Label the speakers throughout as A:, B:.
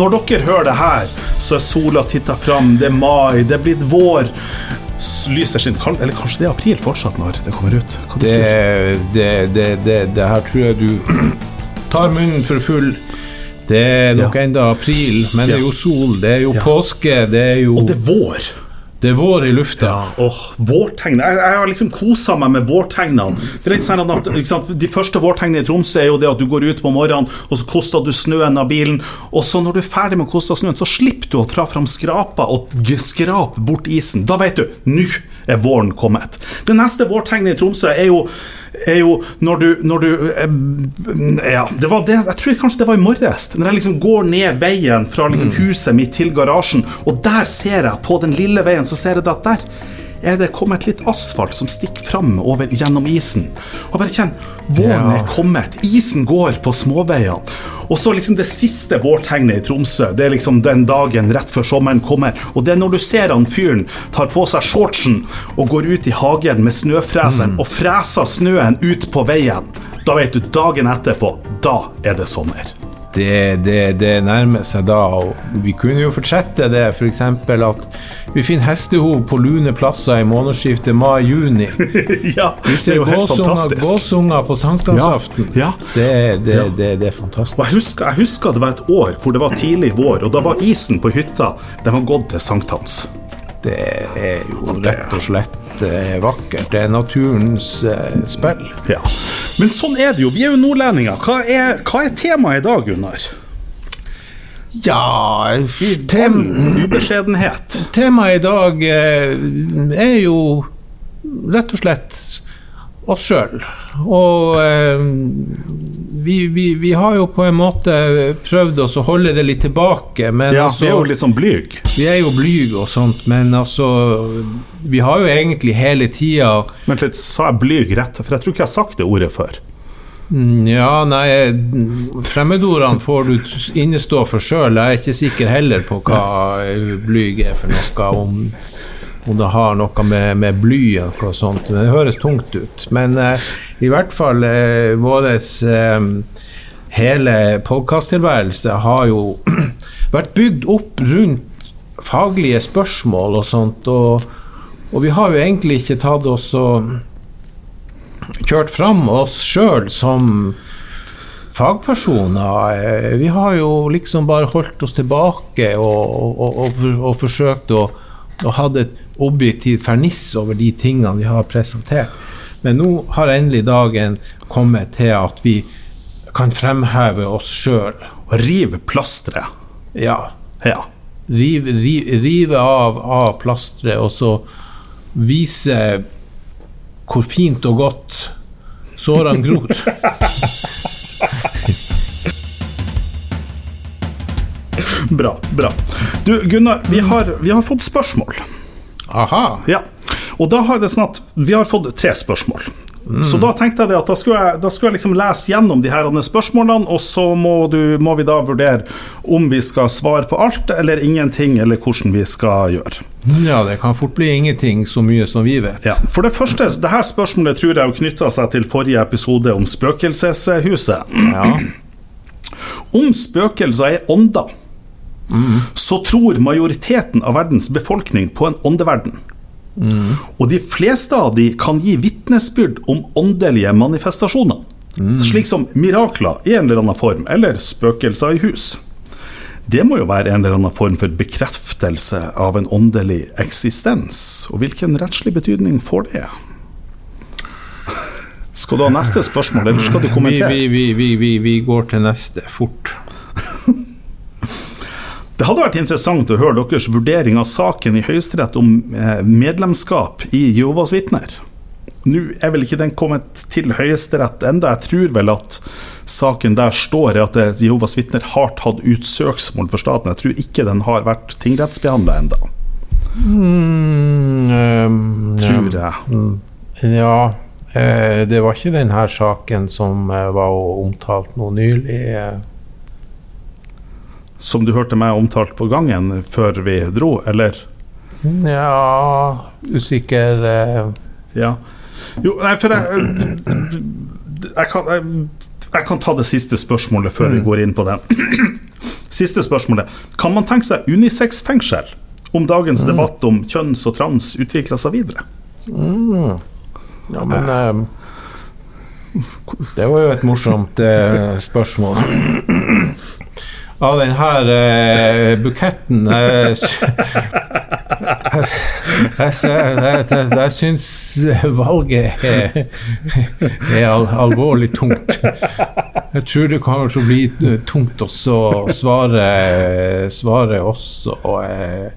A: Når dere hører det her, så er sola titta fram, det er mai, det er blitt vår. Lyset sin, Eller kanskje det er april fortsatt når det kommer ut?
B: Det, det, det, det her tror jeg du tar munnen for full. Det er nok
A: Ja.
B: enda april, men det er jo sol, det er jo
A: Ja.
B: påske, det er jo
A: Og det er vår.
B: Det er vår i lufta.
A: Åh, vårtegn. Jeg, jeg har liksom kosa meg med vårtegnene. Det er litt sånn at? De første vårtegnene i Tromsø er jo det at du går ut på morgenen, og så koster du snøen av bilen. Og så når du er ferdig med å koste snøen, så slipper du å tra fram skrapa og skrape bort isen. Da vet du nå er våren kommet. Det neste vårtegnet i Tromsø er jo er jo når du, når du eh, Ja, det var det Jeg tror kanskje det var i morges. Når jeg liksom går ned veien fra liksom huset mitt til garasjen, og der ser jeg, på den lille veien, så ser jeg at der er det kommet litt asfalt som stikker fram over, gjennom isen. Og bare kjenn, Våren er kommet. Isen går på småveiene. Og så liksom det siste vårtegnet i Tromsø, det er liksom den dagen rett før sommeren kommer. Og det er når du ser han fyren tar på seg shortsen og går ut i hagen med snøfreseren og freser snøen ut på veien. Da vet du, dagen etterpå, da er det sommer.
B: Det, det, det nærmer seg da, og vi kunne jo fortsette det, f.eks. at vi finner hestehov på lune plasser i månedsskiftet mai-juni.
A: ja,
B: Vi
A: er
B: ser gåsunger, gåsunger på sankthansaften.
A: Ja, ja.
B: Det, det,
A: Ja.
B: det, det er fantastisk.
A: Og jeg husker, jeg husker det var et år hvor det var tidlig vår, og da var isen på hytta Den var gått til sankthans.
B: Det er jo rett og slett eh, vakkert. Det er naturens eh, spill.
A: Ja. Men sånn er det jo. Vi er jo nordlendinger. Hva er, hva er temaet i dag, Gunnar?
B: Ja tem,
A: Ubeskjedenhet.
B: Temaet i dag eh, er jo rett og slett oss sjøl. Og eh, vi, vi, vi har jo på en måte prøvd oss å holde det litt tilbake, men
A: Ja,
B: altså
A: vi er jo litt sånn blyg.
B: Vi er jo blyge og sånt, men altså Vi har jo egentlig hele tida
A: Vent litt, sa jeg blyg rett? For jeg tror ikke jeg har sagt det ordet før.
B: Mm, Ja, nei Fremmedordene får du innestå for sjøl. Jeg er ikke sikker heller på hva blyg er for noe. Om, om det har noe med, med bly eller noe sånt. Men det høres tungt ut. Men eh, i hvert fall eh, vår eh, hele podkasttilværelse har jo vært bygd opp rundt faglige spørsmål og sånt. Og, og vi har jo egentlig ikke tatt oss og kjørt fram oss sjøl som fagpersoner. Eh, Vi har jo liksom bare holdt oss tilbake og, og, og, og forsøkt å, å ha et objektivt ferniss over de tingene vi har presentert. Men nå har endelig dagen kommet til at vi kan fremheve oss sjøl.
A: Rive plasteret.
B: Ja.
A: Ja.
B: Rive, rive, rive av, av plasteret, og så vise hvor fint og godt sårene gror.
A: Bra. bra. Du, Gunnar, vi har, vi har fått spørsmål.
B: Aha.
A: Ja. Og da har det sånn at vi har fått tre spørsmål. Så da tenkte jeg det at da skulle jeg, da skulle jeg liksom lese gjennom de her spørsmålene, og så må, du, må vi da vurdere om vi skal svare på alt eller ingenting, eller hvordan vi skal gjøre.
B: Ja, det kan fort bli ingenting så mye som vi vet.
A: Ja, For det første, det her spørsmålet tror jeg knytta seg til forrige episode om spøkelseshuset.
B: Ja.
A: Om spøkelser er ånder, så tror majoriteten av verdens befolkning på en åndeverden. Og de fleste av de kan gi vitnesbyrd om åndelige manifestasjoner. Slik som mirakler i en eller annen form, eller spøkelser i hus. Det må jo være en eller annen form for bekreftelse av en åndelig eksistens. Og hvilken rettslig betydning får det? Skal du ha neste spørsmål, eller skal du kommentere?
B: vi, vi, vi, vi, vi går til neste fort.
A: Det hadde vært interessant å høre deres vurdering av saken i Høyesterett om eh, medlemskap i Jehovas vitner. Nå er vel ikke den kommet til Høyesterett enda. Jeg tror vel at saken der står at eh, Jehovas vitner har tatt ut søksmål for staten. Jeg tror ikke den har vært tingrettsbehandla enda.
B: Mm, ehm,
A: tror jeg.
B: Ja, eh, det var ikke denne saken som var omtalt nå nylig. Eh.
A: Som du hørte meg omtalt på gangen før vi dro, eller?
B: Ja Usikker eh,
A: Ja. Jo, nei, for jeg, jeg, kan, jeg, jeg kan ta det siste spørsmålet før vi går inn på den. Siste spørsmålet. Kan man tenke seg unisex-fengsel om dagens debatt om kjønns og trans utvikler seg videre?
B: Ja, men eh, Det var jo et morsomt eh, spørsmål. Av den her eh, buketten eh, Jeg, jeg, jeg, jeg, syns valget er, er al alvorlig tungt. Jeg tror det kommer til å bli eh, tungt også å svare, svare også. eh,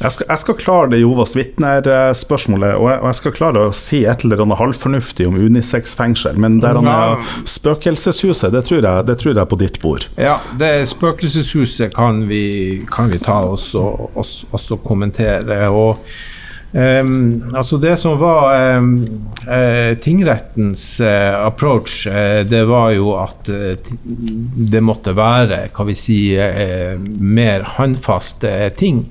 A: Jeg skal, jeg skal klare det Jovas vitner-spørsmålet, og og jeg skal klare å si et eller annet halvfornuftig om unisex-fengsel, men der han er spøkelseshuset, det tror, jeg, det tror jeg på ditt bord.
B: Ja, det spøkelseshuset kan vi, kan vi ta oss og oss- også kommentere. Og Um, altså det som var um, uh, tingrettens uh, approach, uh, det var jo at det måtte være, hva vi si, mer håndfaste ting.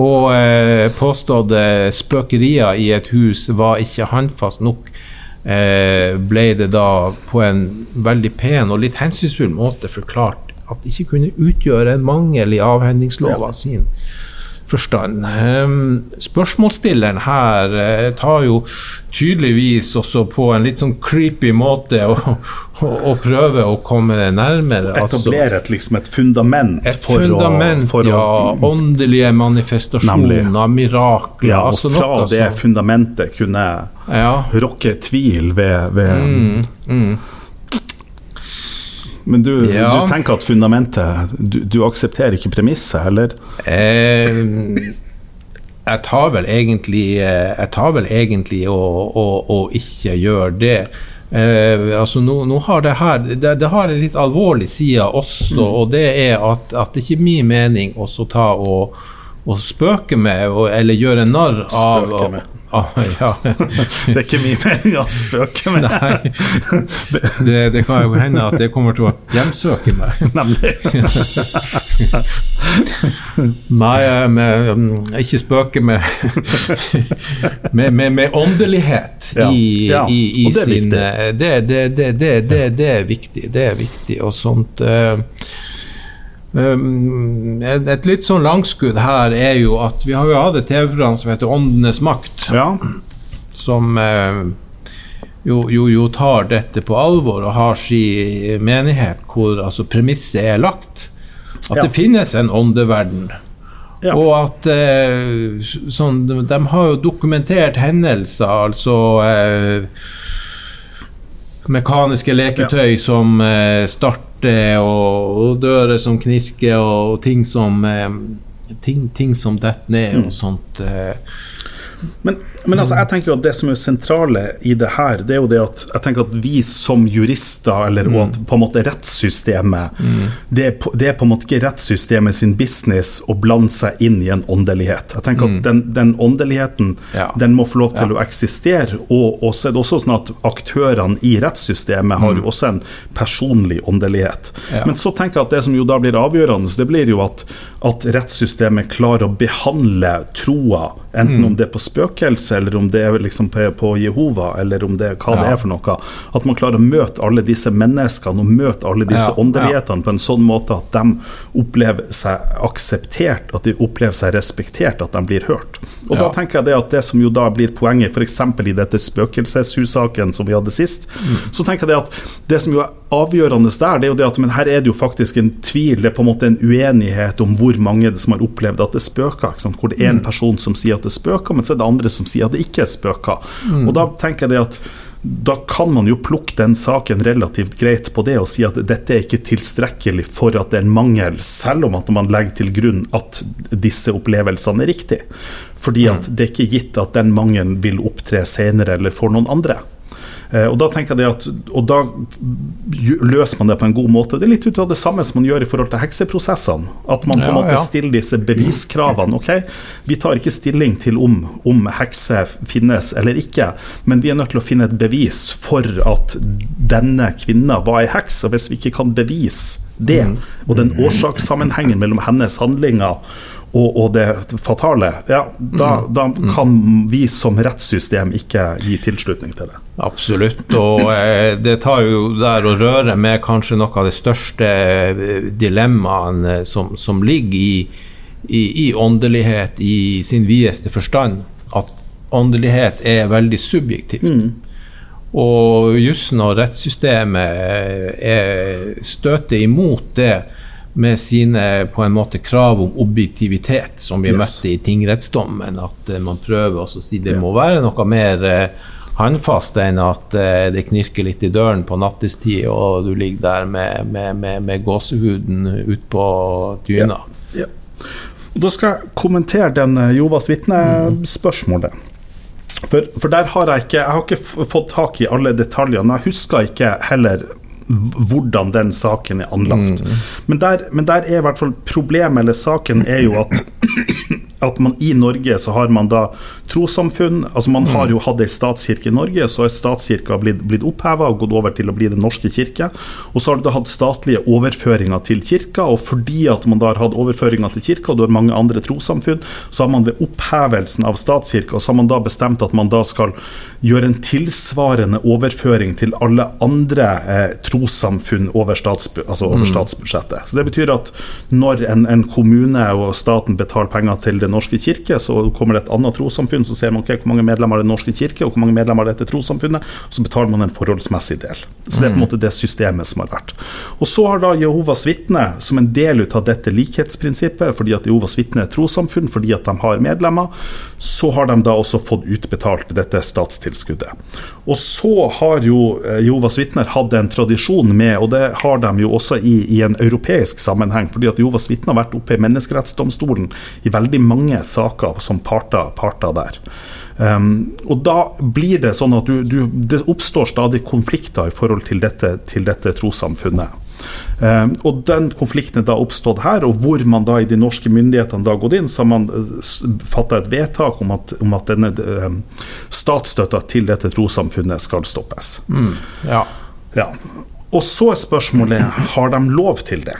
B: Og eh, påståtte spøkerier i et hus var ikke håndfast nok. Eh, ble det da på en veldig pen og litt hensynsfull måte forklart at det ikke kunne utgjøre en mangel i avhendingslova sin forstand. Ehm, spørsmålsstilleren her eh, tar jo tydeligvis også på en litt sånn creepy måte å, å, å prøve å komme det nærmere. altså.
A: Etablere et, liksom et fundament
B: Et
A: for
B: fundament,
A: å, for
B: ja.
A: å
B: Åndelige manifestasjoner, mirakler.
A: ja, og
B: altså
A: fra
B: noe
A: det
B: som-
A: fundamentet kunne
B: ja.
A: rokke tvil ved, ved
B: Mm,
A: Men du,
B: Ja.
A: du tenker at fundamentet Du, du aksepterer ikke premisset, eller?
B: Eh, jeg tar vel egentlig eh, Jeg tar vel egentlig å, å, å ikke gjøre det. Eh, altså nå, nå har det her det, det har en litt alvorlig side også, og det er at, at det ikke er min mening å ta og, og spøke med, og, eller gjøre narr av
A: Spøke med.
B: av- ja.
A: Det er ikke min mening å spøke med,
B: Nei, det, det kan jo hende at det kommer til å hjemsøke meg.
A: nemlig.
B: Nei, eh, med, um, ikke spøke med med, med, med åndelighet
A: Ja,
B: i,
A: ja,
B: i, i
A: og det er
B: sin
A: viktig.
B: eh, det, det, det, det, det, det er viktig. Det er viktig, og sånt um, et, et litt sånn langskudd her er jo at vi har jo hatt et TV-program som heter Åndenes makt,
A: Ja,
B: som eh, jo, jo, jo tar dette på alvor og har sin menighet hvor altså premisset er lagt. At
A: Ja.
B: det finnes en åndeverden.
A: Ja.
B: Og at eh, sånn, de, har jo dokumentert hendelser, altså eh, Mekaniske leketøy som eh, starter, og, og dører som knisker, og ting som eh, ting, ting som detter ned,
A: Mm.
B: og sånt. Eh,
A: Men, men altså, jeg tenker jo at det som er sentrale i det her, det er jo det at jeg tenker at vi som jurister, eller og på en måte rettssystemet det, er på, det er på en måte ikke rettssystemet sin business å blande seg inn i en åndelighet. Jeg tenker at den, den åndeligheten
B: Ja.
A: den må få lov til å eksistere. Og, så er det også sånn at aktørene i rettssystemet har jo også en personlig åndelighet.
B: Ja.
A: Men så tenker jeg at det som jo da blir avgjørende, det blir jo at, at rettssystemet klarer å behandle troa, enten om det er på spøkelse, eller om det er liksom på, på Jehova, eller om det hva det er for noe. At man klarer å møte alle disse menneskene og møte alle disse åndelighetene på en sånn måte at de opplever seg akseptert, at de opplever seg respektert, at de blir hørt. Og da tenker jeg det at det som jo da blir poenget, f.eks. i dette spøkelseshussaken som vi hadde sist, så tenker jeg det at det som jo er avgjørende der, det er jo det at men her er det jo faktisk en tvil, det er på en måte en uenighet om hvor mange det som har opplevd at det spøker. Hvor det er en person som sier at det spøker, men så er det andre som sier at det ikke er spøker. Og da tenker jeg det at da kan man jo plukke den saken relativt greit på det og si at dette er ikke tilstrekkelig for at det er en mangel, selv om at man legger til grunn at disse opplevelsene er riktige. Fordi at det er ikke gitt at den mangelen vil opptre senere eller for noen andre. Eh, Og da tenker jeg at Og da løser man det på en god måte. Det er litt ut av det samme som man gjør i forhold til hekseprosessene. At man på en
B: Ja,
A: måte
B: ja.
A: stiller disse beviskravene. Ok, vi tar ikke stilling til om, om hekse finnes eller ikke, men vi er nødt til å finne et bevis for at denne kvinna var ei heks. Og hvis vi ikke kan bevise det,
B: Mm.
A: og den årsakssammenhengen mellom hennes handlinger og, og det fatale, ja, da, da kan vi som rettssystem ikke gi tilslutning til det.
B: Absolutt. Og eh, det tar jo der å røre med kanskje noe av det største eh, dilemmaene som, som ligger i, i, i åndelighet i sin videste forstand. At åndelighet er veldig subjektivt. Og jussen og rettssystemet er, støter imot det med sine på en måte krav om objektivitet, som vi
A: Yes.
B: møtte i tingrettsdommen. At eh, man prøver å si det må være noe mer eh, håndfast enn at eh, det knirker litt i døren på nattestid, og du ligger der med, med, med, med gåsehuden utpå dyna.
A: Ja. Og Da skal jeg kommentere den eh, Jovas vitne-spørsmålet. For, for der har jeg ikke Jeg har ikke fått tak i alle detaljene. Jeg husker ikke heller hvordan den saken er anlagt. Men, der, men der er i hvert fall problemet, eller saken, er jo at at man i Norge så har man da trossamfunn altså Man har jo hatt ei statskirke i Norge, så er statskirka blitt, blitt oppheva og gått over til å bli Den norske kirke. Og så har du da hatt statlige overføringer til kirka, og fordi at man da har hatt overføringer til kirka, og du har mange andre trossamfunn, så har man ved opphevelsen av statskirka så har man da bestemt at man da skal gjøre en tilsvarende overføring til alle andre eh, trossamfunn over, stats, altså over statsbudsjettet. Så det betyr at når en, en kommune og staten betaler penger til Den norske kirke, så kommer det et annet trossamfunn, så ser man ok, hvor mange medlemmer har Den norske kirke, og hvor mange medlemmer har dette trossamfunnet, og så betaler man en forholdsmessig del. Så det er på en måte det systemet som har vært. Og så har da Jehovas vitner, som en del ut av dette likhetsprinsippet, fordi at Jehovas vitner er trossamfunn, fordi at de har medlemmer, så har de da også fått utbetalt dette statstilskuddet. Og så har jo eh, Jehovas vitner hatt en tradisjon med, og det har de jo også i, i en europeisk sammenheng, fordi at Jehovas vitner har vært oppe i menneskerettsdomstolen i veldig mange saker som parter, parter der. Um, og da blir det sånn at du, du, det oppstår stadig konflikter i forhold til dette, til dette trossamfunnet. Um, og den konflikten er da oppstått her, og hvor man da i de norske myndighetene da har gått inn, så har man fatta et vedtak om at, om at denne um, statsstøtta til dette trossamfunnet skal stoppes.
B: Ja.
A: Ja. Og så er spørsmålet har de lov til det.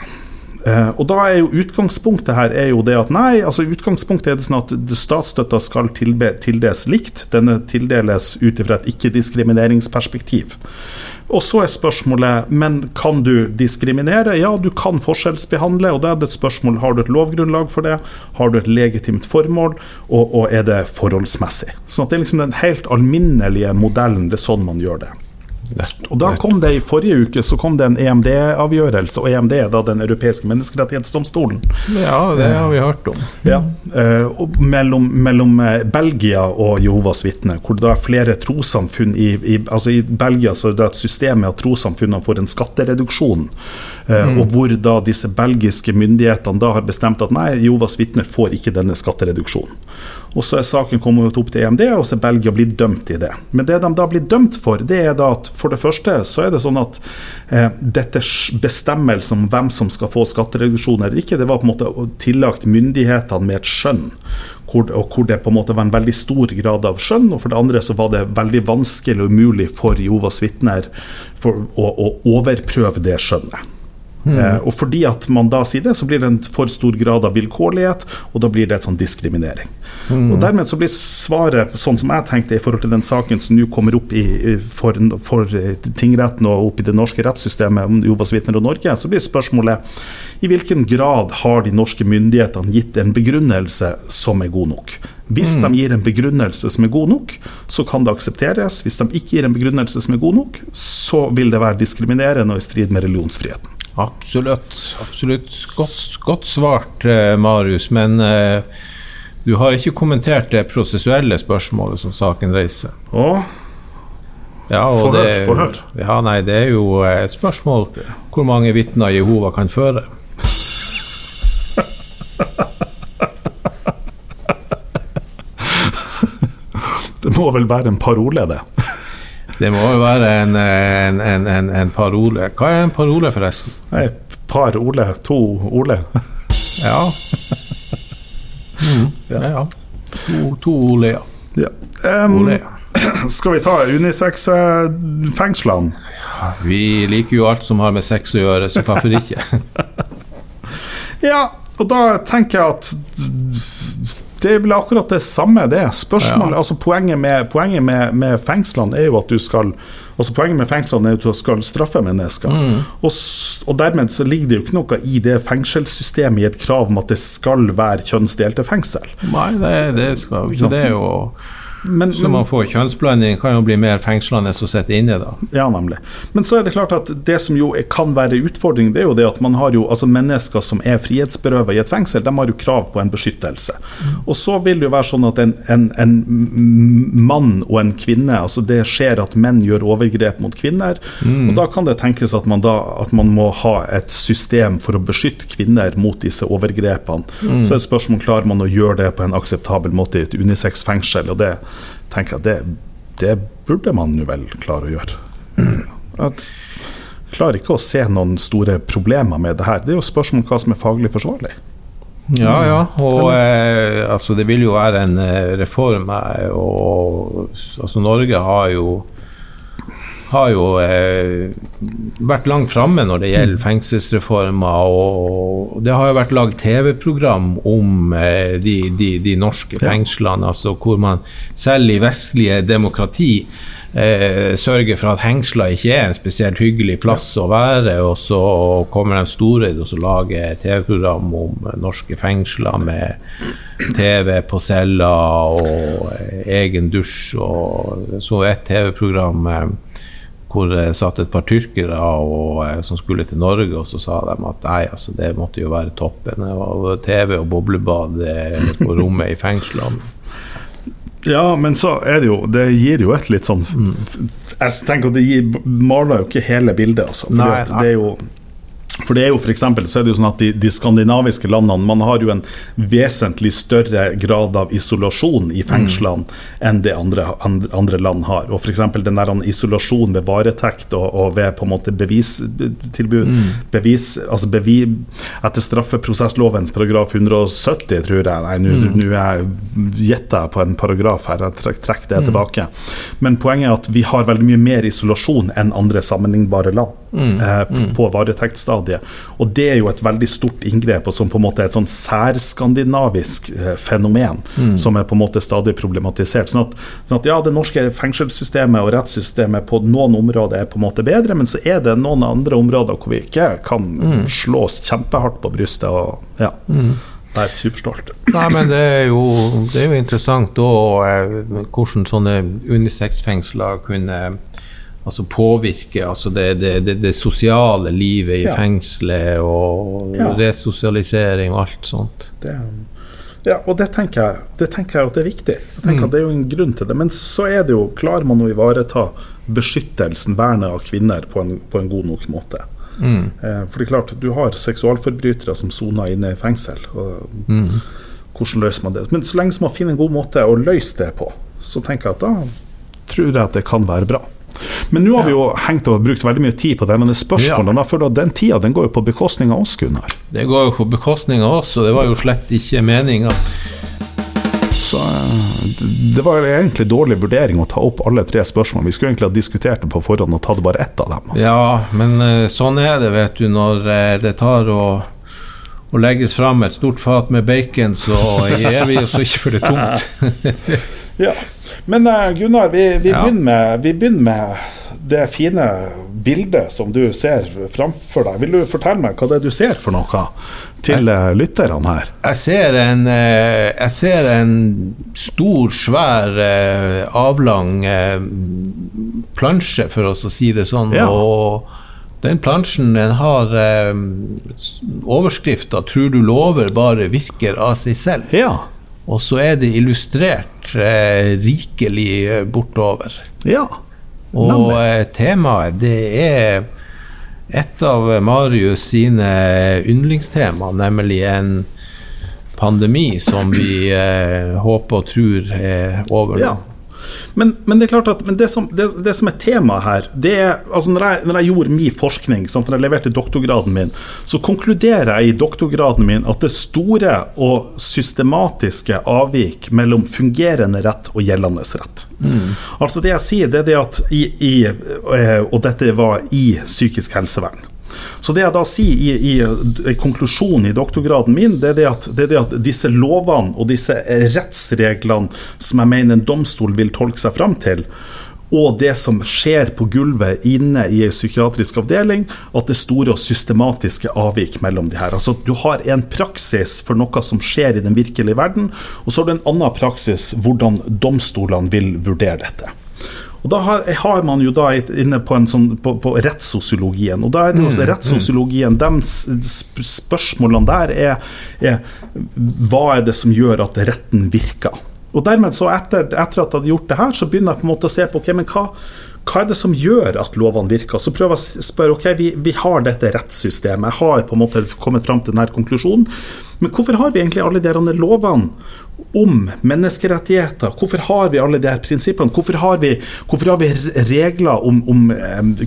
A: Eh, og da er jo Utgangspunktet her er jo det at nei, altså utgangspunktet er det sånn at statsstøtta skal tilbe, tildeles likt. Denne tildeles ut ifra et ikke-diskrimineringsperspektiv. Og så er spørsmålet men kan du diskriminere? Ja, du kan forskjellsbehandle. og da er det et spørsmål har du et lovgrunnlag for det, har du et legitimt formål, og, og er det forholdsmessig? Sånn at Det er liksom den helt alminnelige modellen. Det er sånn man gjør det. Og da kom det I forrige uke så kom det en EMD-avgjørelse, og EMD er da Den europeiske menneskerettighetsdomstolen.
B: ja, det har vi hørt om.
A: Ja, eh, mellom, mellom eh, Belgia og Jehovas vitner, hvor det da er flere trossamfunn i, i, altså I Belgia så er det et system med at trossamfunnene får en skattereduksjon, eh, og hvor da disse belgiske myndighetene da har bestemt at nei, Jovas vitner får ikke denne skattereduksjonen. Og Så er saken kommet opp til EMD, og så er Belgia blitt dømt i det. Men det de da blir dømt for, det er da at for det første så er det sånn at eh, dette bestemmelsen om hvem som skal få skattereduksjon eller ikke, det var på en måte tillagt myndighetene med et skjønn. Hvor, og hvor det på en måte var en veldig stor grad av skjønn. Og for det andre så var det veldig vanskelig og umulig for Jovas vitner å, å overprøve det skjønnet. Eh, og fordi at man da sier det, så blir det en for stor grad av vilkårlighet, og da blir det et sånn diskriminering. Og Dermed så blir svaret, sånn som jeg tenkte i forhold til den saken som nå kommer opp i, for, for eh, tingretten og opp i det norske rettssystemet om Jovas vitner og Norge, så blir spørsmålet i hvilken grad har de norske myndighetene gitt en begrunnelse som er god nok? Hvis de gir en begrunnelse som er god nok, så kan det aksepteres. Hvis de ikke gir en begrunnelse som er god nok, så vil det være diskriminerende og i strid med religionsfriheten.
B: Absolutt. absolutt. Godt, godt svart, eh, Marius. Men eh, du har ikke kommentert det prosessuelle spørsmålet som saken reiser.
A: Åh.
B: Ja, og det,
A: høre.
B: Ja, nei, det er jo eh, et spørsmål hvor mange vitner Jehova kan føre.
A: det må vel være en parole, det.
B: Det må jo være en, en, en, en, parole. Hva er en parole, forresten?
A: Nei, par Ole, to Ole.
B: Ja. Mm, ja, ja. To, to Ole, ja.
A: Ja. Um,
B: Ole.
A: skal vi ta unisex-fengslene?
B: Vi liker jo alt som har med sex å gjøre, så hvorfor ikke?
A: Ja, og da tenker jeg at Det er vel akkurat det samme, det. Spørsmålet, ja. altså Poenget, med, poenget med, med, fengslene er jo at du skal Altså Poenget med fengslene er at du skal straffe mennesker. Mm. Og, og, dermed så ligger det jo ikke noe i det fengselssystemet i et krav om at det skal være kjønnsdelte fengsel.
B: Nei, det, det skal jo ikke det. er jo men, så man får kjønnsblanding, kan jo bli mer fengslende å sitte inne da.
A: Ja, nemlig. Men så er det klart at det som jo kan være utfordring, det er jo det at man har jo altså mennesker som er frihetsberøvet i et fengsel, de har jo krav på en beskyttelse. Mm. Og så vil det jo være sånn at en, en, en, mann og en kvinne, altså det skjer at menn gjør overgrep mot kvinner, mm. og da kan det tenkes at man, da, at man må ha et system for å beskytte kvinner mot disse overgrepene. Mm. Så er det spørsmål klarer man å gjøre det på en akseptabel måte i et unisex-fengsel. og det tenker at det, det burde man jo vel klare å gjøre. Jeg klarer ikke å se noen store problemer med det her. Det er jo spørsmål om hva som er faglig forsvarlig.
B: Ja, ja. Og eh, altså, det vil jo være en eh, reform. Eh, og altså, Norge har jo har jo eh, vært langt framme når det gjelder fengselsreformer. Og det har jo vært lagd TV-program om eh, de, de, de, norske fengslene, altså hvor man selv i vestlige demokrati eh, sørger for at hengsler ikke er en spesielt hyggelig plass å være. Og så kommer de store og så lager TV-program om norske fengsler med TV på cella og eh, egen dusj. Og så et TV-program eh, hvor det satt et par tyrkere og, eh, som skulle til Norge, og så sa de at nei, altså, det måtte jo være toppen. Og TV og boblebad på rommet i fengslene.
A: Ja, men så er det jo Det gir jo et litt sånn mm. Jeg tenker at det gir, maler jo ikke hele bildet, altså. For det er jo for det er jo for eksempel, så er det jo sånn at de, de, skandinaviske landene Man har jo en vesentlig større grad av isolasjon i fengslene mm. enn det andre, andre, land har. Og f.eks. den der isolasjon ved varetekt og, og, ved på en måte bevistilbud mm. bevis, altså bevi, Etter straffeprosesslovens paragraf 170, tror jeg Nei, nå mm. gjetter jeg på en paragraf her, jeg trekker det mm. tilbake. Men poenget er at vi har veldig mye mer isolasjon enn andre sammenlignbare land mm. eh, på, mm. på varetektsstadiet. Og det er jo et veldig stort inngrep, og som på en måte er et sånn særskandinavisk eh, fenomen, mm. som er på en måte stadig problematisert. Sånn at, sånn at, ja, det norske fengselssystemet og rettssystemet på noen områder er på en måte bedre, men så er det noen andre områder hvor vi ikke kan mm. slås kjempehardt på brystet. og ja mm. være superstolt.
B: Nei, men det er jo, det er jo interessant da, eh, hvordan sånne unisex-fengsler kunne altså påvirke altså det, det, det, det, sosiale livet i ja. fengselet og ja. resosialisering og alt sånt.
A: ja, og det tenker, jeg, det tenker jeg at det er viktig. Jeg tenker mm. at Det er jo en grunn til det. Men så er det jo, klarer man å ivareta beskyttelsen, vernet av kvinner, på en, på en god nok måte. Mm. Eh, for det er klart, du har seksualforbrytere som soner inne i fengsel. Og, mm. Hvordan løser man det? Men så lenge man finner en god måte å løse det på, så tenker jeg at da tror jeg at det kan være bra. Men nå har vi jo hengt og brukt veldig mye tid på det, men det spørsmålet, ja. for den tida den går jo på bekostning av oss, Gunnar.
B: Det går jo på bekostning av oss, og det var jo slett ikke meninga.
A: Så eh, det var egentlig dårlig vurdering å ta opp alle tre spørsmål. Vi skulle egentlig ha diskutert det på forhånd og tatt bare ett av dem.
B: Altså. Ja, men eh, sånn er det, vet du, når eh, det tar å og legges fram et stort fat med bacon, så gir vi oss ikke for det tungt.
A: ja. Men uh, Gunnar, vi, vi, ja. begynner med, vi, begynner med, det fine bildet som du ser framfor deg. Vil du fortelle meg hva det er du ser for noe til jeg, lytterne her?
B: Jeg ser en, uh, jeg ser en stor, svær, avlang plansje, for oss å si det sånn. Ja. og den plansjen den har eh, overskrifta 'Tror du lover bare virker av seg selv'.
A: Ja.
B: Og så er det illustrert eh, rikelig eh, bortover.
A: Ja.
B: Og eh, temaet, det er et av Marius sine yndlingstema, nemlig en pandemi som vi eh, håper og tror er over nå. Ja.
A: Men, men, det er klart at det som, det, det som er temaet her, det er altså når jeg, når jeg gjorde min forskning, sant, når jeg leverte doktorgraden min, så konkluderer jeg i doktorgraden min at det store og systematiske avvik mellom fungerende rett og gjeldende rett. Mm. Altså Det jeg sier, det er det at i, i, eh, Og dette var i psykisk helsevern Så det jeg da sier i, i, i konklusjonen i doktorgraden min, det er det, at, det er det at disse lovene og disse rettsreglene som jeg mener en domstol vil tolke seg fram til, og det som skjer på gulvet inne i en psykiatrisk avdeling, at det er store og systematiske avvik mellom de her. Altså Du har en praksis for noe som skjer i den virkelige verden, og så har du en annen praksis hvordan domstolene vil vurdere dette. Og Da har, har man jo da inne på, sånn, på, på rettssosiologien. Og da er det jo mm, rettssosiologien, de spørsmålene der er, er hva er det som gjør at retten virker? Og dermed så etter, etter, at jeg hadde gjort det her, så begynner jeg på en måte å se på okay, men hva, hva er det som gjør at lovene virker? Så prøver jeg å spørre ok, vi, vi har dette rettssystemet, jeg har på en måte kommet fram til denne konklusjonen. Men hvorfor har vi egentlig alle de lovene om menneskerettigheter? Hvorfor har vi alle de prinsippene? Hvorfor har vi, hvorfor har vi regler om, om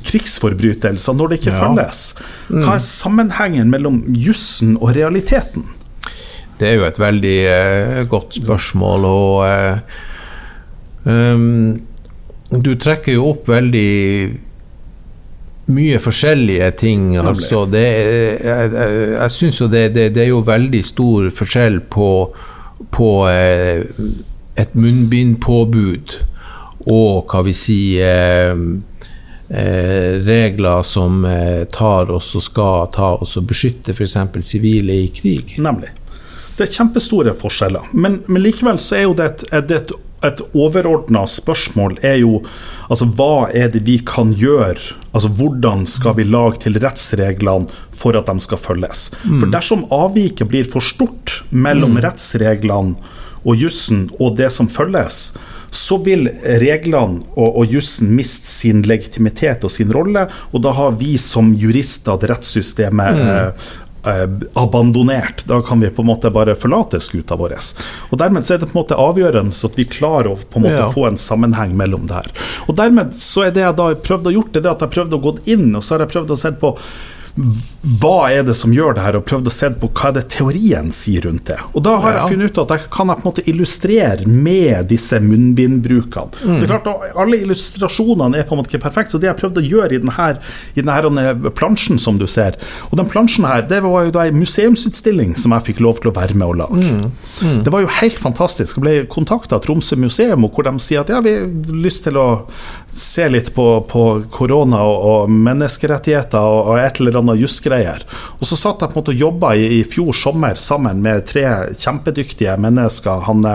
A: krigsforbrytelser når det ikke ja. følges? Hva er sammenhengen mellom jussen og realiteten?
B: Det er jo et veldig eh, godt spørsmål, og eh, um, du trekker jo opp veldig mye forskjellige ting. Altså, det, jeg jeg, jeg syns jo det, det, det, er jo veldig stor forskjell på, på eh, et munnbindpåbud og hva vi sier regler som tar oss og skal ta oss og beskytte f.eks. sivile i krig.
A: Nemlig. Det er kjempestore forskjeller. Men, men likevel så er jo det et, et, et, et overordna spørsmål er jo altså hva er det vi kan gjøre? Altså hvordan skal vi lage til rettsreglene for at de skal følges? Mm. For dersom avviket blir for stort mellom mm. rettsreglene og jussen og det som følges, så vil reglene og, og jussen miste sin legitimitet og sin rolle, og da har vi som jurister det rettssystemet mm. eh, abandonert. Da kan vi på en måte bare forlate skuta vår. Og Dermed så er det på en måte avgjørende at vi klarer å på en måte ja. få en sammenheng mellom det her. Og Dermed så er det jeg da prøvde å gjort, det er at jeg prøvde å gå inn og så har jeg prøvd å se på hva er det som gjør det her, og prøvd å se på hva er det teorien sier rundt det. Og da har ja. jeg funnet ut at jeg kan jeg på en måte illustrere med disse munnbindbrukene. Mm. Det er klart, Alle illustrasjonene er på en måte ikke perfekte, så det jeg prøvde å gjøre i denne, i denne plansjen som du ser Og den plansjen her, det var jo da en museumsutstilling som jeg fikk lov til å være med og lage. Mm. Mm. Det var jo helt fantastisk. Jeg ble kontakta av Tromsø museum, hvor de sier at ja, vi har lyst til å se litt på, på korona og, og menneskerettigheter og, og et eller annet jusgreier. Og så satt jeg på en måte og jobba i, i, fjor sommer sammen med tre kjempedyktige mennesker. Han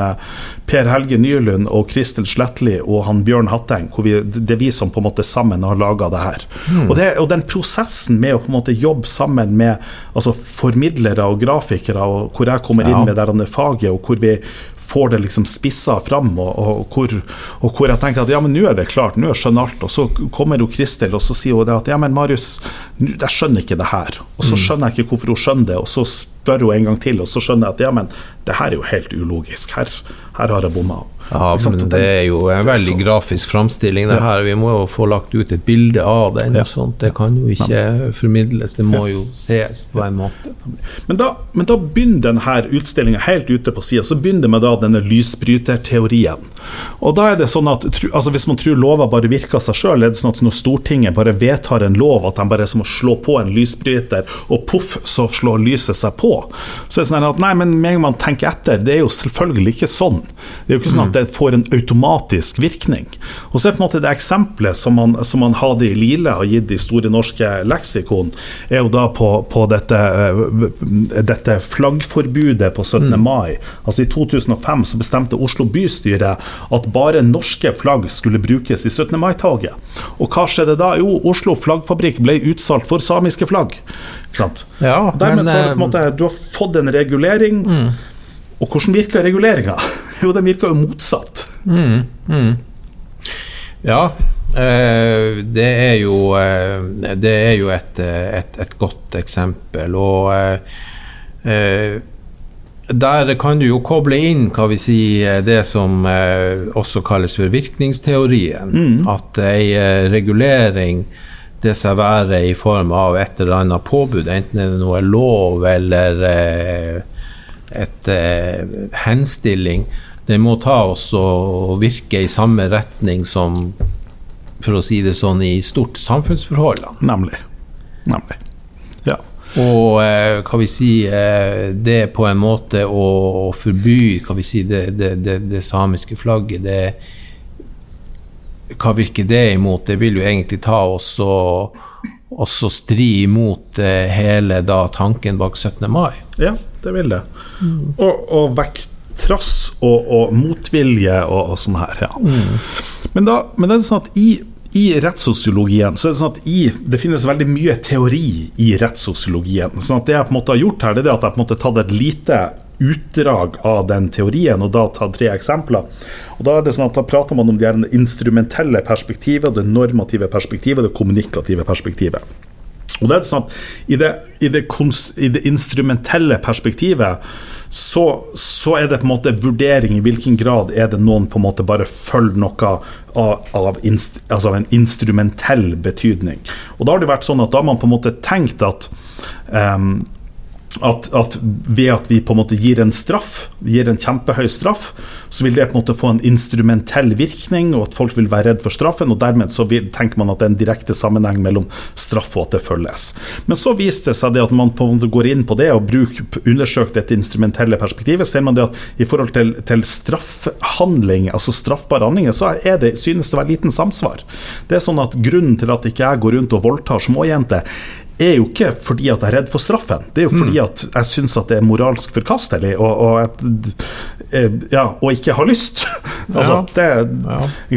A: Per Helge Nylund og Kristel Slettli og han Bjørn Hatteng. Vi, det er vi som på en måte sammen har laga det her. Mm. Og, det, og, den prosessen med å på en måte jobbe sammen med altså formidlere og grafikere, og hvor jeg kommer inn med det faget, og hvor vi får det liksom spissa fram, og, og, hvor, og, hvor, jeg tenker at ja, men nå er det klart, nå skjønner alt. Og så kommer jo Kristel og så sier hun det at ja, men Marius, jeg skjønner ikke det her. Og så mm. skjønner jeg ikke hvorfor hun skjønner det, og så spør hun en gang til, og så skjønner jeg at ja, men det her er jo helt ulogisk. Her, her har jeg bomma.
B: Ja, men det er jo en veldig grafisk framstilling, det her. Vi må jo få lagt ut et bilde av den. og sånt. Det kan jo ikke formidles, det må jo ses på en måte.
A: Men da, men da begynner denne utstillinga helt ute på sida. Så begynner det med da denne lysbryterteorien. Og da er det sånn at altså Hvis man tror lover bare virker av seg sjøl, er det sånn at når Stortinget bare vedtar en lov, at de bare er som å slå på en lysbryter, og poff, så slår lyset seg på. Så er det sånn at nei, men med en gang man tenker etter, det er jo selvfølgelig ikke sånn. Det er jo ikke sånn at det får en automatisk virkning. Og så er på en måte det eksempelet som man, som man hadde i Lile og gitt i Store norske leksikon, er jo da på, på dette, eh, dette, flaggforbudet på 17. Mm. mai. Altså I 2005 så bestemte Oslo bystyre at bare norske flagg skulle brukes i 17. mai-toget. Og hva skjedde da? Jo, Oslo flaggfabrikk ble utsolgt for samiske flagg. Ja, Dermed men, så har du, på en måte, du har fått en regulering. Mm. Og hvordan virker reguleringa? Jo, den virker jo motsatt.
B: Mm, mm. Ja, eh, det er jo eh, Det er jo et, et, et godt eksempel. Og eh, der kan du jo koble inn hva vi sier, det som også kalles for virkningsteorien. Mm. At ei regulering det seg være i form av et eller annet påbud, enten det er noe lov eller et eh, henstilling, det må ta oss og virke i samme retning som, for å si det sånn, i stort samfunnsforhold.
A: Nemlig. Nemlig. Ja.
B: Og eh, hva vi si, eh, det på en måte å, å forby kan vi si, det, det, det, det samiske flagget, det Hva virker det imot? Det vil jo egentlig ta oss og også stri imot eh, hele da, tanken bak 17. mai.
A: Ja, det vil det. Mm. Og, og vekk trass og, og motvilje og, og, sånn her. Ja. Mm. Men, da, men det er sånn at i, i rettssosiologien så er det sånn at i, det finnes veldig mye teori i rettssosiologien. sånn at Det jeg på en måte har gjort her, det er at jeg på en måte har tatt et lite utdrag av den teorien, og da tatt tre eksempler. Og Da er det sånn at da prater man om det instrumentelle perspektivet, det normative perspektivet og det kommunikative perspektivet. Og det er sånn at I det, i det, i det instrumentelle perspektivet så, så, er det på en måte vurdering i hvilken grad er det noen på en måte bare følger noe av, av, inst, altså av en instrumentell betydning. Og Da har det vært sånn at da har man på en måte tenkt at um, at, at, ved at vi på en måte gir en straff, gir en kjempehøy straff, så vil det på en måte få en instrumentell virkning, og at folk vil være redd for straffen. og Dermed så vil, tenker man at det er en direkte sammenheng mellom straff og at det følges. Men så viste det seg det at man på en måte går inn på det og undersøker dette instrumentelle perspektivet, ser man det at i forhold til, til straffhandling, altså straffbare handlinger, så er det, synes det å være liten samsvar. Det er sånn at Grunnen til at ikke jeg går rundt og voldtar småjenter, er jo ikke fordi at jeg er redd for straffen, det er jo fordi mm. at jeg syns at det er moralsk forkastelig og, og, at, ja, og ikke har lyst. altså, det,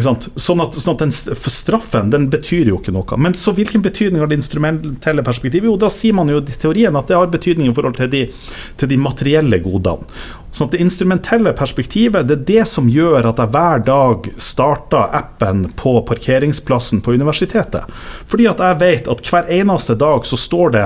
A: sånn, at, sånn at den straffen den betyr jo ikke noe. Men så hvilken betydning har det instrumentelle perspektivet? Jo, da sier man jo i teorien at det har betydning i forhold til de, til de materielle godene. Sånn at Det instrumentelle perspektivet det er det som gjør at jeg hver dag starter appen på parkeringsplassen på universitetet. Fordi at jeg vet at hver eneste dag så står det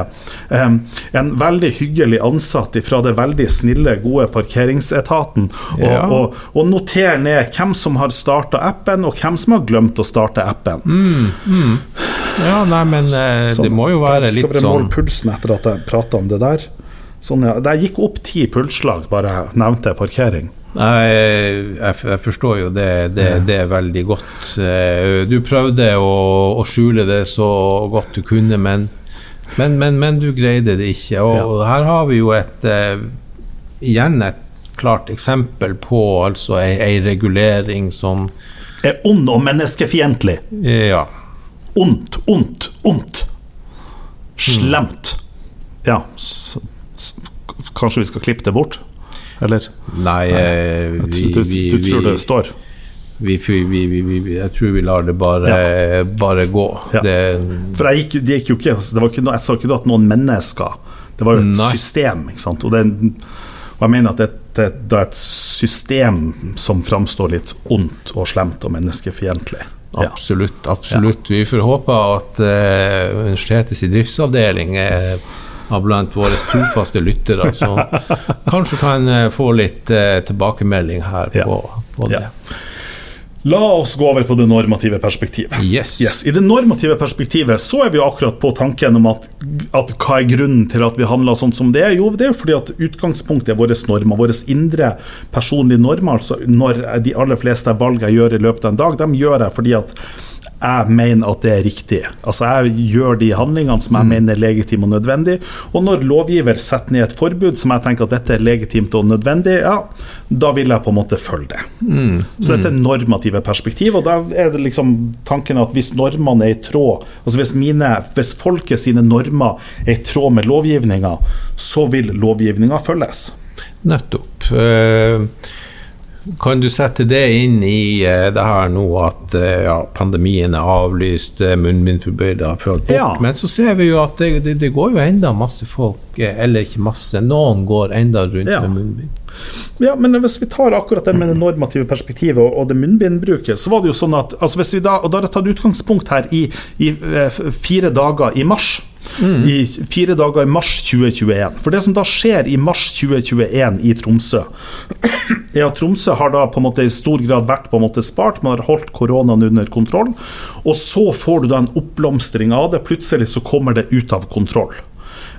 A: eh, en veldig hyggelig ansatt fra det veldig snille, gode parkeringsetaten og, ja. og, og noterer ned hvem som har starta appen, og hvem som har glemt å starte appen.
B: Mm, mm. Ja, nei, men eh, så, det må jo være litt sånn
A: Skal bare måle pulsen etter at jeg prata om det der. Sånn, ja. Det gikk opp ti pulsslag bare jeg nevnte parkering.
B: Jeg, jeg, jeg, forstår jo det, det, det, er veldig godt. Eh, du prøvde å, å, skjule det så godt du kunne, men, men, men, men du greide det ikke. Og ja. her har vi jo et uh, igjen et klart eksempel på altså ei, ei regulering som
A: Er ond og menneskefiendtlig.
B: Ja.
A: Ondt, ondt, ondt. Slemt. Ja. Kanskje vi skal klippe det bort? Eller?
B: Nei, Nei.
A: vi, du, du, du, tror det står?
B: Vi, jeg tror vi lar det bare, ja. bare gå. Ja. Det,
A: For jeg gikk, de gikk jo ikke, det var ikke noe, Jeg sa ikke at noen mennesker Det var jo et Nei. system. Og, det, og jeg mener at det, det, det, er et system som framstår litt ondt og slemt og menneskefiendtlig.
B: Absolutt. absolutt. Vi får håpe at uh, universitetets driftsavdeling av blant våre trofaste lyttere. Så kanskje kan eh, få litt uh, tilbakemelding her på, på det. Ja.
A: La oss gå over på det normative perspektivet.
B: Yes.
A: Yes. I det normative perspektivet så er vi akkurat på tanken om at, at hva er grunnen til at vi handler sånn som det er? Jo, det er fordi at utgangspunktet er våre normer, våre indre personlige normer. Altså når de aller fleste valg jeg gjør i løpet av en dag, de gjør jeg fordi at jeg mener at det er riktig. Altså Jeg gjør de handlingene som jeg mm. mener er legitime og nødvendig. Og når lovgiver setter ned et forbud som jeg tenker at dette er legitimt og nødvendig, ja, da vil jeg på en måte følge det. Mm. Så dette er mm. normative perspektiv, og da er det liksom tanken at hvis normene er i tråd Altså hvis, mine, hvis folket sine normer er i tråd med lovgivninga, så vil lovgivninga følges.
B: Nettopp. Uh kan du sette det inn i uh, det her nå at uh, ja, pandemien er avlyst, uh, munnbindforbudet har ført bort, ja. men så ser vi jo at det, det, det går jo enda masse folk, eller ikke masse, noen går enda rundt ja. med munnbind.
A: Ja, men hvis vi tar akkurat det med det normative perspektivet og, og det munnbindbruket, så var det jo sånn at altså hvis vi da, og da har jeg tatt utgangspunkt her i, i fire dager i mars Mm. i fire dager i mars 2021. For det som da skjer i mars 2021 i Tromsø, er at Tromsø har da på en måte i stor grad vært på en måte spart, man har holdt koronaen under kontroll. Og så får du da en oppblomstring av det. Plutselig så kommer det ut av kontroll.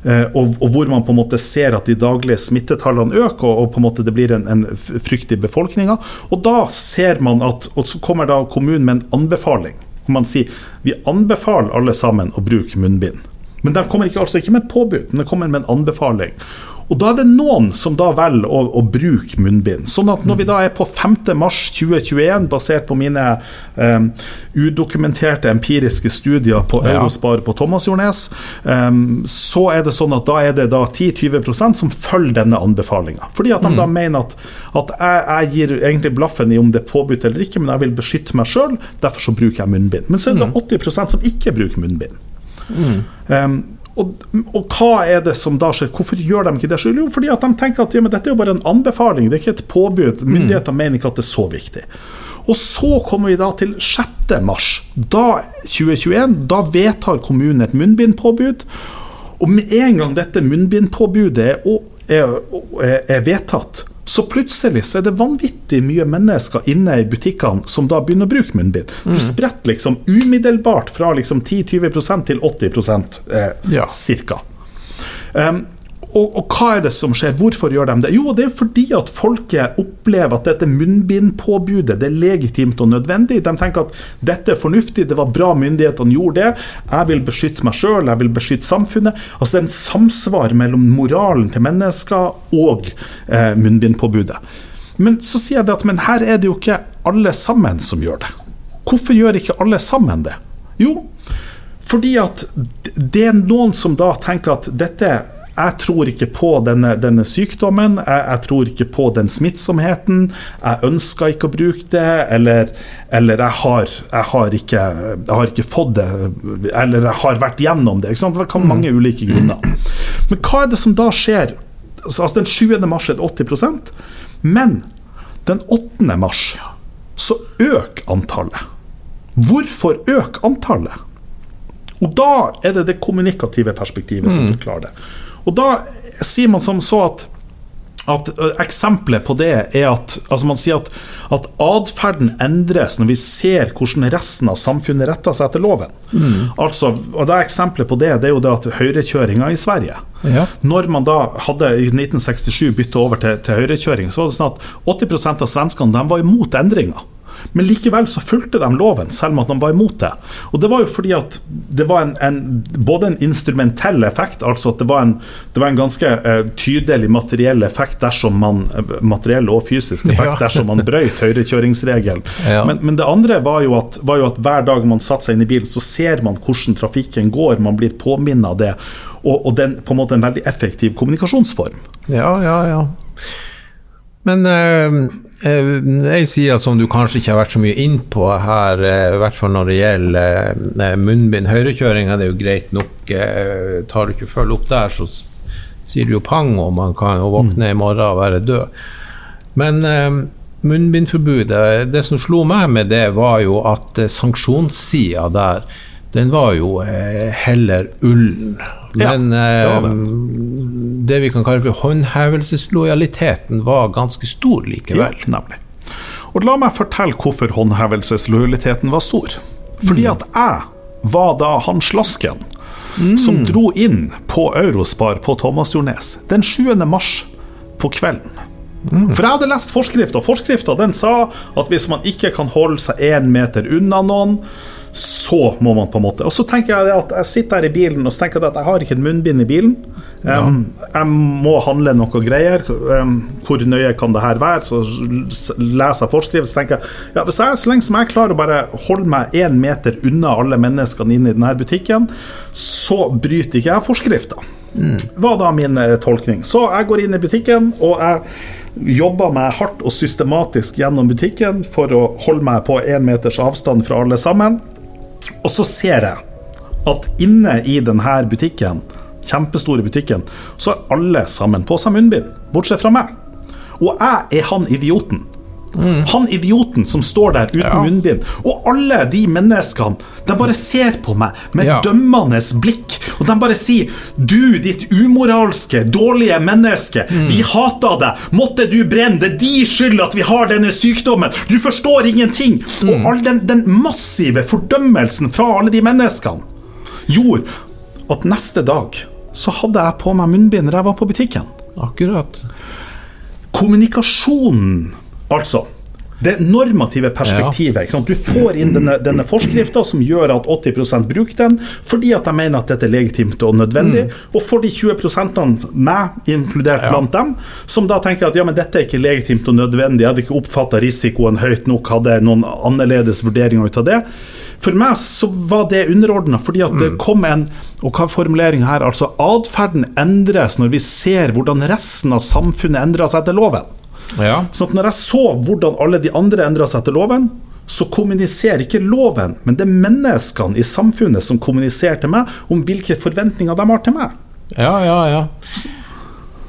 A: Eh, og, hvor man på en måte ser at de daglige smittetallene øker, og, på en måte det blir en, en frykt i befolkninga. Og da ser man at Og så kommer da kommunen med en anbefaling. Man sier vi anbefaler alle sammen å bruke munnbind. Men de kommer ikke, altså ikke med et påbud, men de kommer med en anbefaling. Og Da er det noen som da velger å, å, bruke munnbind. Sånn at Når vi da er på 5. mars 2021, basert på mine um, udokumenterte empiriske studier på. Eurospar på Thomasjordnes, um, så er det sånn at da er det da 10-20% som følger denne anbefalinga. Fordi at de mm. da mener at, at jeg, jeg, gir egentlig blaffen i om det er påbudt eller ikke, men jeg vil beskytte meg sjøl, derfor så bruker jeg munnbind. Men så er det mm. 80% som ikke bruker munnbind. Mm. Um, og, og, hva er det som da skjer? Hvorfor gjør de ikke det? Jo, fordi at de tenker at ja, dette er jo bare en anbefaling, det er ikke et påbud. Mm. Myndighetene mm. mener ikke at det er så viktig. Og så kommer vi da til 6. mars, da 2021. Da vedtar kommunen et munnbindpåbud. Og med en gang dette munnbindpåbudet er, er, er vedtatt, så plutselig så er det vanvittig mye mennesker inne i butikkene som da begynner å bruke munnbind. Du mm. spretter liksom umiddelbart fra liksom 10-20 til 80 eh, ja. cirka. Um, og, og, hva er det som skjer? Hvorfor gjør de det? Jo, det er fordi at folket opplever at dette munnbindpåbudet det er legitimt og nødvendig. De tenker at dette er fornuftig, det var bra myndighetene gjorde det. Jeg vil beskytte meg sjøl, jeg vil beskytte samfunnet. Altså Det er en samsvar mellom moralen til mennesker og eh, munnbindpåbudet. Men så sier jeg det at men her er det jo ikke alle sammen som gjør det. Hvorfor gjør ikke alle sammen det? Jo, fordi at det er noen som da tenker at dette jeg tror ikke på denne, denne sykdommen, jeg, jeg, tror ikke på den smittsomheten. Jeg ønsker ikke å bruke det, eller, eller jeg, har, jeg, har ikke, jeg, har, ikke, fått det, eller jeg har vært gjennom det. Det kan mange mm. ulike grunner. Men hva er det som da skjer? Altså Den 7. mars er det 80% men den 8. mars så øker antallet. Hvorfor øker antallet? Og da er det det kommunikative perspektivet som mm. forklarer det. Og da sier man som så at at Eksempelet på det er at altså man sier at, at atferden endres når vi ser hvordan resten av samfunnet retter seg etter loven. Mm. Altså, og det Eksempelet på det det er jo det at høyrekjøringa i Sverige. Ja. Når man da hadde i 1967 bytta over til, til høyrekjøring, så var det sånn at 80 av svenskene de var imot endringa. Men likevel så fulgte de loven, selv om at de var imot det. Og det var jo fordi at det var en, en både en instrumentell effekt, altså at det var en, det var en ganske uh, tydelig materiell effekt dersom man uh, materiell og fysisk effekt ja. dersom man brøyt høyrekjøringsregelen. Ja. Men, men, det andre var jo, at, var jo at hver dag man satte seg inn i bilen, så ser man hvordan trafikken går, man blir påminnet av det. Og, og den på en måte en veldig effektiv kommunikasjonsform.
B: Ja, ja, ja. Men uh, ei side som du kanskje ikke har vært så mye inn på her, uh, i hvert fall når det gjelder uh, munnbind Høyrekjøringa, er jo greit nok. Tar du ikke følge opp der, så sier du jo pang, og man kan jo våkne i morgen og være død. Men munnbindforbudet, det som slo meg med det, var jo at sanksjonssida der den var jo heller ullen. Men ja, det, det. Det, vi kan kalle for håndhevelseslojaliteten var ganske stor likevel.
A: Ja, nemlig. Og la meg fortelle hvorfor håndhevelseslojaliteten var stor. Fordi mm. at jeg var da han slasken mm. som dro inn på Eurospar på Thomasjordnes den 7. mars på kvelden. Mm. For jeg hadde lest forskrifta, og forskrifta sa at hvis man ikke kan holde seg én meter unna noen, så må man på en måte Og så tenker jeg at jeg sitter her i bilen og så tenker jeg at jeg har ikke et munnbind i bilen. Ja. Um, jeg må handle noe greier. Um, hvor nøye kan det her være? Så leser jeg forskrift så tenker jeg ja, hvis jeg, så lenge som jeg klarer å bare holde meg én meter unna alle menneskene inne i denne butikken, så bryter ikke jeg forskrifta. Mm. Var da min eh, tolkning. Så jeg går inn i butikken, og jeg jobber meg hardt og systematisk gjennom butikken for å holde meg på én meters avstand fra alle sammen. Og så ser jeg at inne i denne butikken, kjempestore butikken, så har alle sammen på seg munnbind, bortsett fra meg. Og jeg er han idioten Mm. Han idioten som står der uten ja. munnbind. Og alle de menneskene, de bare ser på meg med ja. dømmende blikk. Og de bare sier 'Du, ditt umoralske, dårlige menneske. Mm. Vi hater deg. Måtte du brenne. Det er de skyld at vi har denne sykdommen. Du forstår ingenting.' Mm. Og all den, den massive fordømmelsen fra alle de menneskene gjorde at neste dag så hadde jeg på meg munnbind da jeg var på butikken.
B: Akkurat.
A: Kommunikasjonen Altså, det normative perspektivet. Ja. Du får inn denne, denne forskrifta som gjør at 80% bruker den, fordi at de mener at dette er legitimt og nødvendig. Mm. Og for de 20 meg inkludert ja. blant dem, som da tenker at ja, men dette er ikke legitimt og nødvendig, jeg hadde ikke oppfatta risikoen høyt nok, hadde noen annerledes vurderinger ut av det. For meg så var det underordna, fordi at det mm. kom en Og hva er formuleringa her? Altså, atferden endres når vi ser hvordan resten av samfunnet endrer seg etter loven. Ja. Så når jeg så hvordan alle de andre endra seg etter loven, så kommuniserer ikke loven, men det er menneskene i samfunnet som kommuniserer til meg om hvilke forventninger de har til meg.
B: Ja, ja, ja.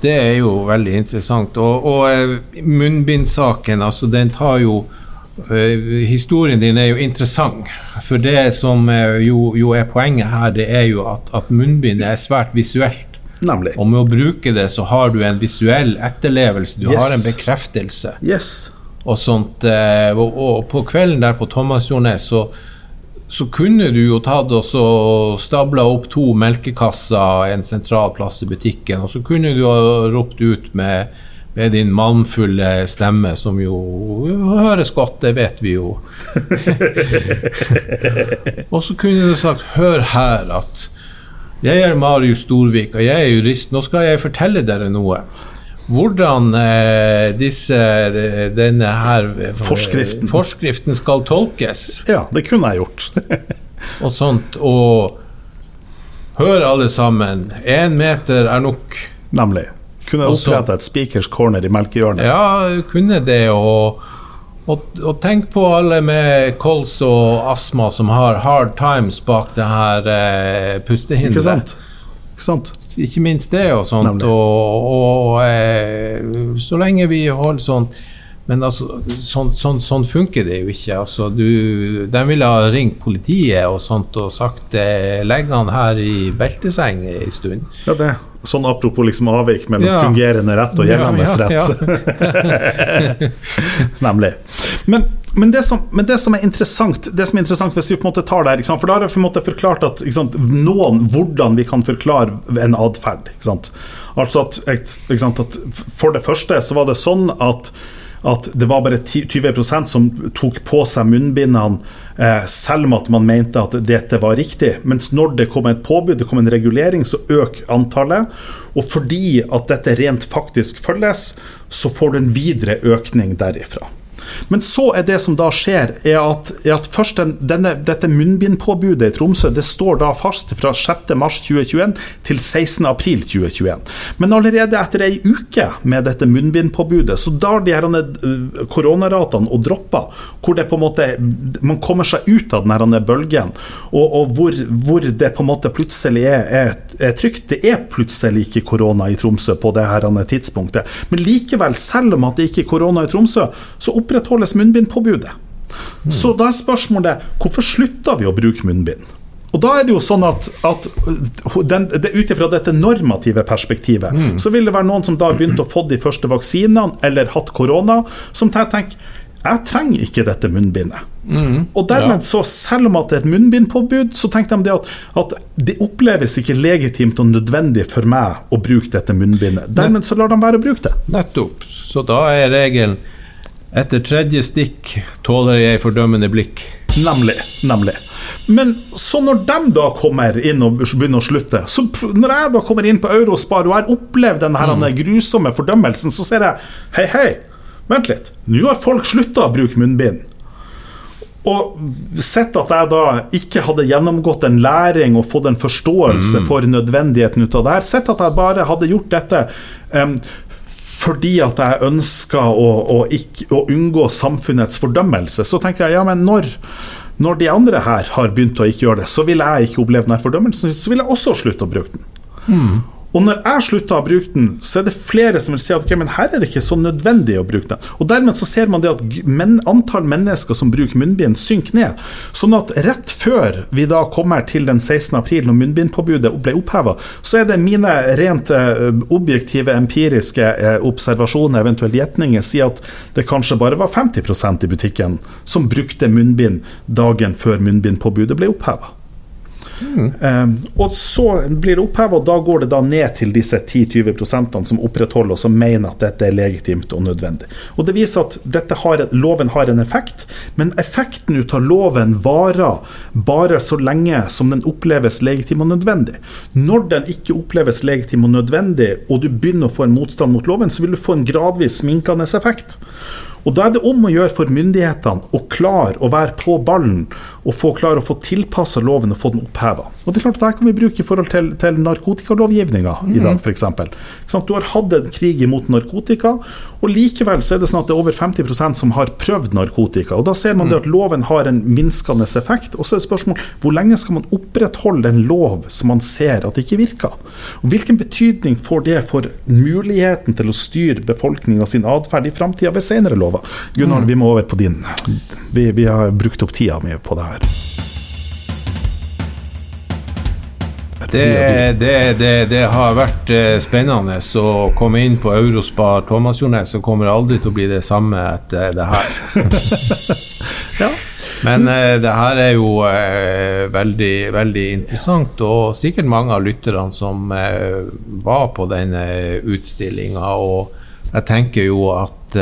B: Det er jo veldig interessant. Og, og eh, munnbindsaken, altså, den tar jo uh, Historien din er jo interessant. For det som jo, jo, er poenget her, det er jo at, at munnbindet er svært visuelt.
A: Nemlig.
B: Og med å bruke det, så har du en visuell etterlevelse. Du yes. har en bekreftelse.
A: Yes.
B: Og sånt. Eh, og, og på kvelden der på Thomasjordnes så, så kunne du jo tatt og stabla opp to melkekasser en sentral plass i butikken, og så kunne du ha ropt ut med, med din mannfulle stemme, som jo høres godt, det vet vi jo. og så kunne du sagt 'Hør her at jeg er Marius Storvik, og jeg er jurist. Nå skal jeg fortelle dere noe. Hvordan eh, disse, denne her
A: eh, forskriften.
B: forskriften skal tolkes.
A: Ja, det kunne jeg gjort.
B: og sånt. Og hør alle sammen, én meter er nok.
A: Nemlig. Kunne jeg oppretta et speakers corner i melkehjørnet?
B: Ja, kunne det. og og, og, tenk på alle med kols og astma som har hard times bak det her eh, pustehinderet.
A: Ikke sant? Ikke sant?
B: Ikke minst det og sånt. Og, og eh, så lenge vi holder sånn Men altså, sånn, sånn, sånn, funker det jo ikke. Altså, du, de ville ha ringt politiet og sånt og sagt eh, legg han her i belteseng en stund.
A: Ja, det Sånn apropos liksom avvik mellom ja. fungerende rett og gjeldende ja, ja, rett. Nemlig. Men, men, det som, men, det som, er interessant Det som er interessant hvis vi på en måte tar det her, For da har jeg på en måte forklart at sant, noen, hvordan vi kan forklare en atferd. Altså at, at, For det første så var det sånn at at det var bare 20% som tok på seg munnbindene, eh, selv om at man mente at dette var riktig. Mens når det kom et påbud, det kom en regulering, så øker antallet. Og fordi at dette rent faktisk følges, så får du en videre økning derifra. Men så er det som da skjer, er at, er at først den, denne, dette munnbindpåbudet i Tromsø det står da fast fra 6.3.2021 til 16.4.2021. Men allerede etter ei uke med dette munnbindpåbudet, så dar de her uh, koronaratene og dropper, hvor det på en måte man kommer seg ut av denne bølgen, og, og hvor, hvor, det på en måte plutselig er, er, er, trygt. Det er plutselig ikke korona i Tromsø på det her tidspunktet. Men likevel, selv om at det ikke er korona i Tromsø, så oppretter opprettholdes munnbindpåbudet. Mm. Så da er spørsmålet hvorfor slutta vi å bruke munnbind? Og da er det jo sånn at, at den, det, Ut ifra dette normative perspektivet, mm. så vil det være noen som da har begynt å få de første vaksinene eller hatt korona, som tenker jeg trenger ikke dette munnbindet. Mm, og dermed ja. så, Selv om at det er et munnbindpåbud, så tenkte de at, at, det oppleves ikke legitimt og nødvendig for meg å bruke dette munnbindet. Dermed så lar de være å bruke det.
B: Nettopp. Så da er regelen etter tredje stikk tåler jeg fordømmende blikk.
A: Nemlig. Nemlig. Men så når de da kommer inn og begynner å slutte Så Når jeg da kommer inn på Eurospar og har opplevd denne mm. grusomme fordømmelsen, så ser jeg Hei, hei, vent litt. Nå har folk slutta å bruke munnbind. Og sett at jeg da ikke hadde gjennomgått en læring og fått en forståelse mm. for nødvendigheten ut av det her, sett at jeg bare hadde gjort dette um, fordi at jeg ønsker å, å, ikke, å, unngå samfunnets fordømmelse, så tenker jeg ja, men når, når de andre her har begynt å ikke gjøre det, så vil jeg ikke oppleve den fordømmelsen, så vil jeg også slutte å bruke den. Mm. Og når jeg slutter å bruke den, så er det flere som vil si at okay, men her er det ikke så nødvendig å bruke den. Og Dermed så ser man det at men, antall mennesker som bruker munnbind, synker ned. Sånn at rett før vi da kommer til den 16. april, når munnbindpåbudet ble oppheva, så er det mine rent uh, objektive, empiriske uh, observasjoner, eventuelt gjetninger, sier at det kanskje bare var 50% i butikken som brukte munnbind dagen før munnbindpåbudet ble oppheva. Um, og så blir det oppheva, og da går det da ned til disse 10-20 som opprettholder og som mener at dette er legitimt og nødvendig. Og Det viser at har, loven har en effekt, men effekten ut av loven varer bare så lenge som den oppleves legitim og nødvendig. Når den ikke oppleves legitim og nødvendig, og du begynner å få en motstand mot loven, så vil du få en gradvis sminkende effekt. Og Da er det om å gjøre for myndighetene å klare å være på ballen og få klare å få tilpassa loven og få den oppheva. Det er klart at Dette kan vi bruke i forhold til, til narkotikalovgivninga i dag, f.eks. Du har hatt en krig imot narkotika, og likevel så er det sånn at det er over 50% som har prøvd narkotika. og Da ser man det at loven har en minskende effekt. Og så er det spørsmål hvor lenge skal man opprettholde en lov som man ser at ikke virker? Og Hvilken betydning får det for muligheten til å styre befolkninga sin atferd i framtida ved senere lov? Lover. Gunnar, mm. vi må over på din. Vi, vi har brukt opp tida mi på det her.
B: Det, det, det, det, har vært eh, spennende å komme inn på Eurospar Thomasjornes, så kommer det aldri til å bli det samme etter det her. ja. Men uh, det her er jo uh, veldig, veldig interessant, og sikkert mange av lytterne som var på denne utstillinga. Og jeg tenker jo at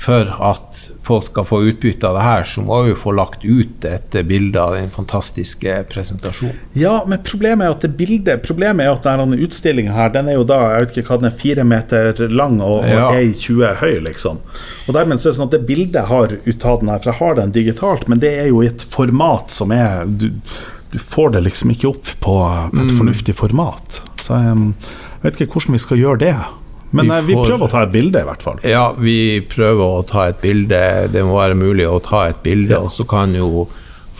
B: for at folk skal få utbytte av det her, så må vi få lagt ut et bilde av den fantastiske presentasjonen.
A: Ja, men problemet er at det bildet Problemet er at denne utstillinga her, den er jo da jeg vet ikke hva den er, fire meter lang og, ja. og er 20 høy, liksom. Og dermed så er det sånn at det bildet har ut av den her, for jeg har den digitalt, men det er jo i et format som er du, du får det liksom ikke opp på, på et mm. fornuftig format. Så jeg, jeg vet ikke hvordan vi skal gjøre det. Men vi, får, vi, prøver å ta et bilde, i hvert fall.
B: Ja, vi prøver å ta et bilde. Det må være mulig å ta et bilde, ja. og så kan jo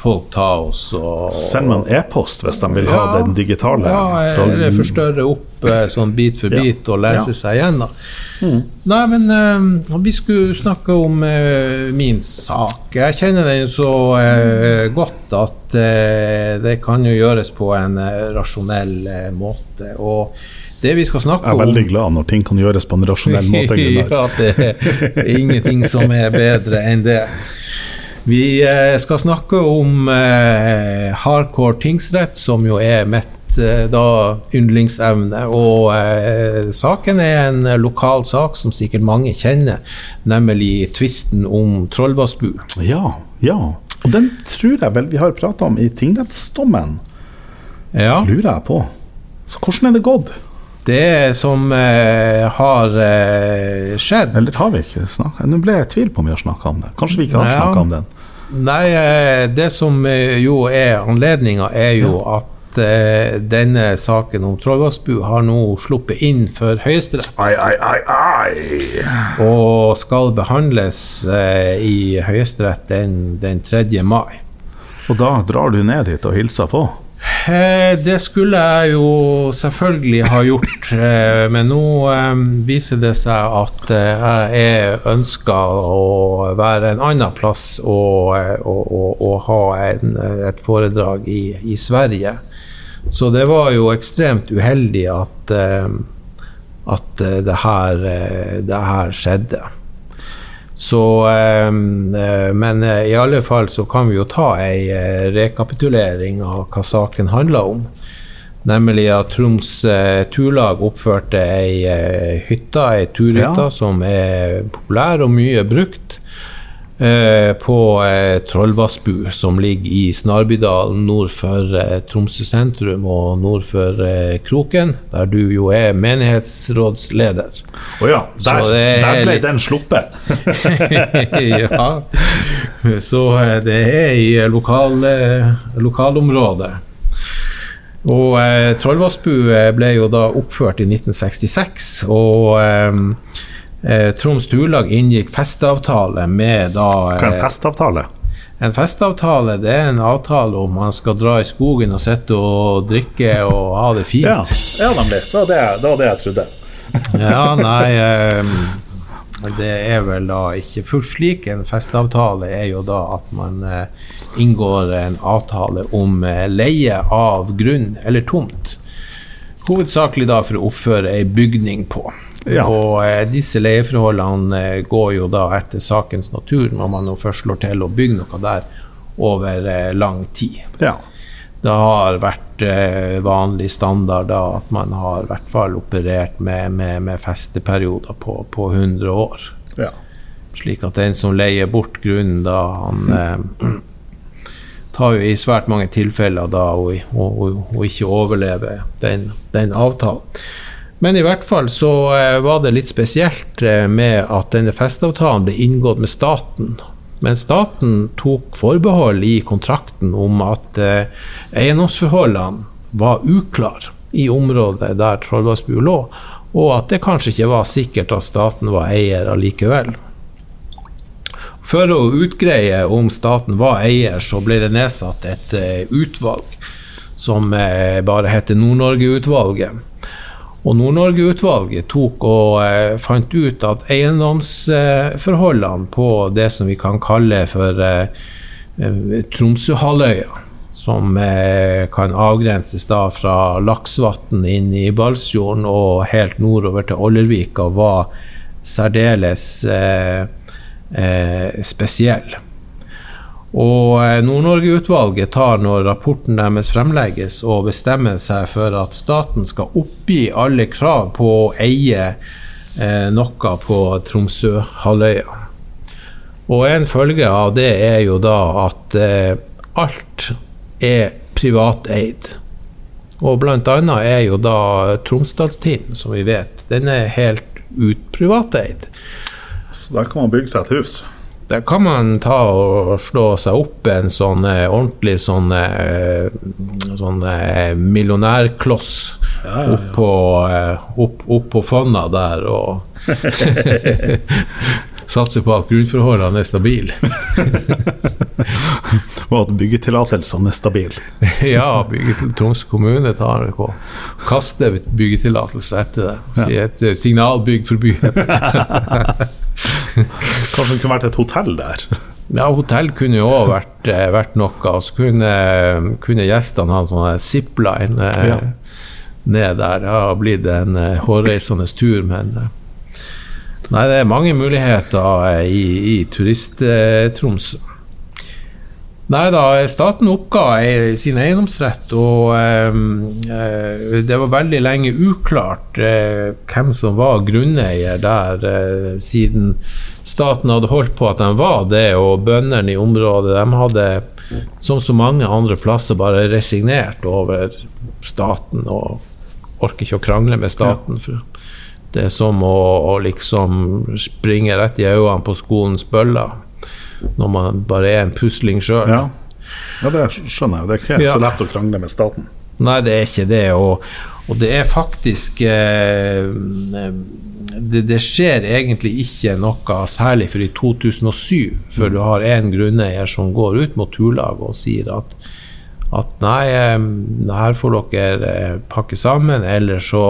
B: folk ta oss og
A: Send meg en e-post hvis de vil ja, ha den digitale.
B: Ja, eller forstørre opp eh, sånn bit for bit og lese seg gjennom. Mm. Nei, men uh, vi skulle snakke om uh, min sak. Jeg kjenner den så uh, godt at det kan jo gjøres på en rasjonell måte. Og det vi skal snakke
A: om Jeg er veldig glad når ting kan gjøres på en rasjonell måte.
B: ja, det er ingenting som er bedre enn det. Vi eh, skal snakke om eh, hardcore tingsrett, som jo er mitt eh, da. Og eh, saken er en lokal sak som sikkert mange kjenner, nemlig tvisten om Trollvassbu.
A: Ja, ja. Og den tror jeg vel vi har prata om i tingrettsdommen. Ja. Lurer jeg på. Så hvordan er det gått?
B: Det som eh, har eh, skjedd
A: Eller har vi ikke snakka Nå ble jeg i tvil på om vi har snakka om det. Kanskje vi ikke har ja. snakka om den?
B: Nei, eh, det som eh, jo er anledninga, er jo ja. at eh, denne saken om Trollvassbu har nå sluppet inn for Høyesterett.
A: Ai, ai, ai, ai.
B: Og skal behandles eh, i Høyesterett den, den 3. mai.
A: Og da drar du ned dit og hilser på?
B: Eh, det skulle jeg jo selvfølgelig ha gjort, eh, men nå eh, viser det seg at jeg ønsker å være en annen plass og, og, og, og ha en, et foredrag i, i, Sverige. Så det var jo ekstremt uheldig at, at det, her, det her skjedde. Så, ehm, eh, men eh, i alle fall så kan vi jo ta ei eh, rekapitulering av hva saken handler om. Nemlig at Troms Turlag oppførte ei hytte, ei turhytte, ja. som er populær og mye brukt. Eh, på eh, Trollvassbu, som ligger i Snarbydalen nord for eh, Tromsø sentrum og nord for Kroken, der du jo er menighetsrådsleder.
A: Å oh ja, der, der, ble den sluppet!
B: ja. Så det er i lokal, lokalområdet. Og eh, Trollvassbu ble jo da oppført i 1966. og eh, eh, Troms Turlag inngikk festeavtale med da
A: Hva er en eh, festeavtale?
B: En festeavtale det er en avtale om man skal dra i skogen og sitte og drikke og ha det fint.
A: Ja, ja nemlig. Det var det, det, var det jeg trodde.
B: ja, nei eh, Det er vel da ikke fullt slik. En festeavtale er jo da at man eh, inngår en avtale om eh, leie av grunn eller tomt. Hovedsakelig da for å oppføre ei bygning på. Ja. Og eh, disse leieforholdene eh, går jo da etter sakens natur, når man nå først slår til å bygge noe der over eh, lang tid. Ja. det har vært vanlig standard da, at man har i hvert fall operert med, med, med festeperioder på, på 100 år.
A: Ja.
B: Slik at den som leier bort grunnen, da, han tar jo i svært mange tilfeller da å ikke overleve den, den, avtalen. Men i hvert fall så eh, var det litt spesielt eh, med at denne festeavtalen ble inngått med staten. Men staten tok forbehold i kontrakten om at eh, eiendomsforholdene var uklare i området der Trollvassbu lå, og at det kanskje ikke var sikkert at staten var eier allikevel. For å utgreie om staten var eier, så ble det nedsatt et utvalg som bare heter Nord-Norge-utvalget. Og Nord-Norge-utvalget tok og eh, fant ut at eiendomsforholdene på det som vi kan kalle for eh, eh Tromsøhalvøya, som eh, kan avgrenses da fra Laksvatn inn i Balsfjorden og helt nordover til Ollervika, var særdeles eh, eh, spesiell. Og eh, Nord-Norge-utvalget tar når rapporten deres fremlegges og bestemmer seg for at staten skal oppgi alle krav på å eie eh, noe på Tromsø-halvøya. Og en følge av det er jo da at eh, alt er privateid. Og annet er jo da Tromsdalstind, som vi vet, den er helt ut privateid.
A: Så der kan man bygge seg et hus?
B: Der kan man ta og slå seg opp en sånn eh, ordentlig sånn, eh, sånn eh, millionærkloss ja, ja, ja. opp, på, opp, opp på fonna der og satse på at grunnforholdene er stabile.
A: og at byggetillatelsene er stabile.
B: ja, Troms kommune tar det på. Kaster byggetillatelse etter det. Sier et signalbygg for byen.
A: Kanskje det kunne vært et hotell der?
B: Ja, hotell kunne jo òg vært, eh, vært, noe. Så kunne, kunne gjestene ha en sånn zipline eh, ja. ned der. Det har blitt en eh, hårreisende tur, men Nei, det er mange muligheter i, i turist-Troms. Nei da, staten oppga sin eiendomsrett, og eh, det var veldig lenge uklart eh, hvem som var grunneier der, eh, siden staten hadde holdt på at de var det, og bøndene i området de hadde, som så mange andre plasser, bare resignert over staten og orker ikke å krangle med staten. For det er som å, å liksom springe rett i øynene på skolens bøller når man bare er en pusling sjøl.
A: Ja. ja. det skjønner jeg. Det er ikke ja. så lett å krangle med staten.
B: Nei, det er ikke det. Og, og det er faktisk eh, det, det, skjer egentlig ikke noe særlig for i 2007, før du har en grunneier som går ut mot turlaget og sier at, at nei, eh, her får dere eh, pakke sammen, eller så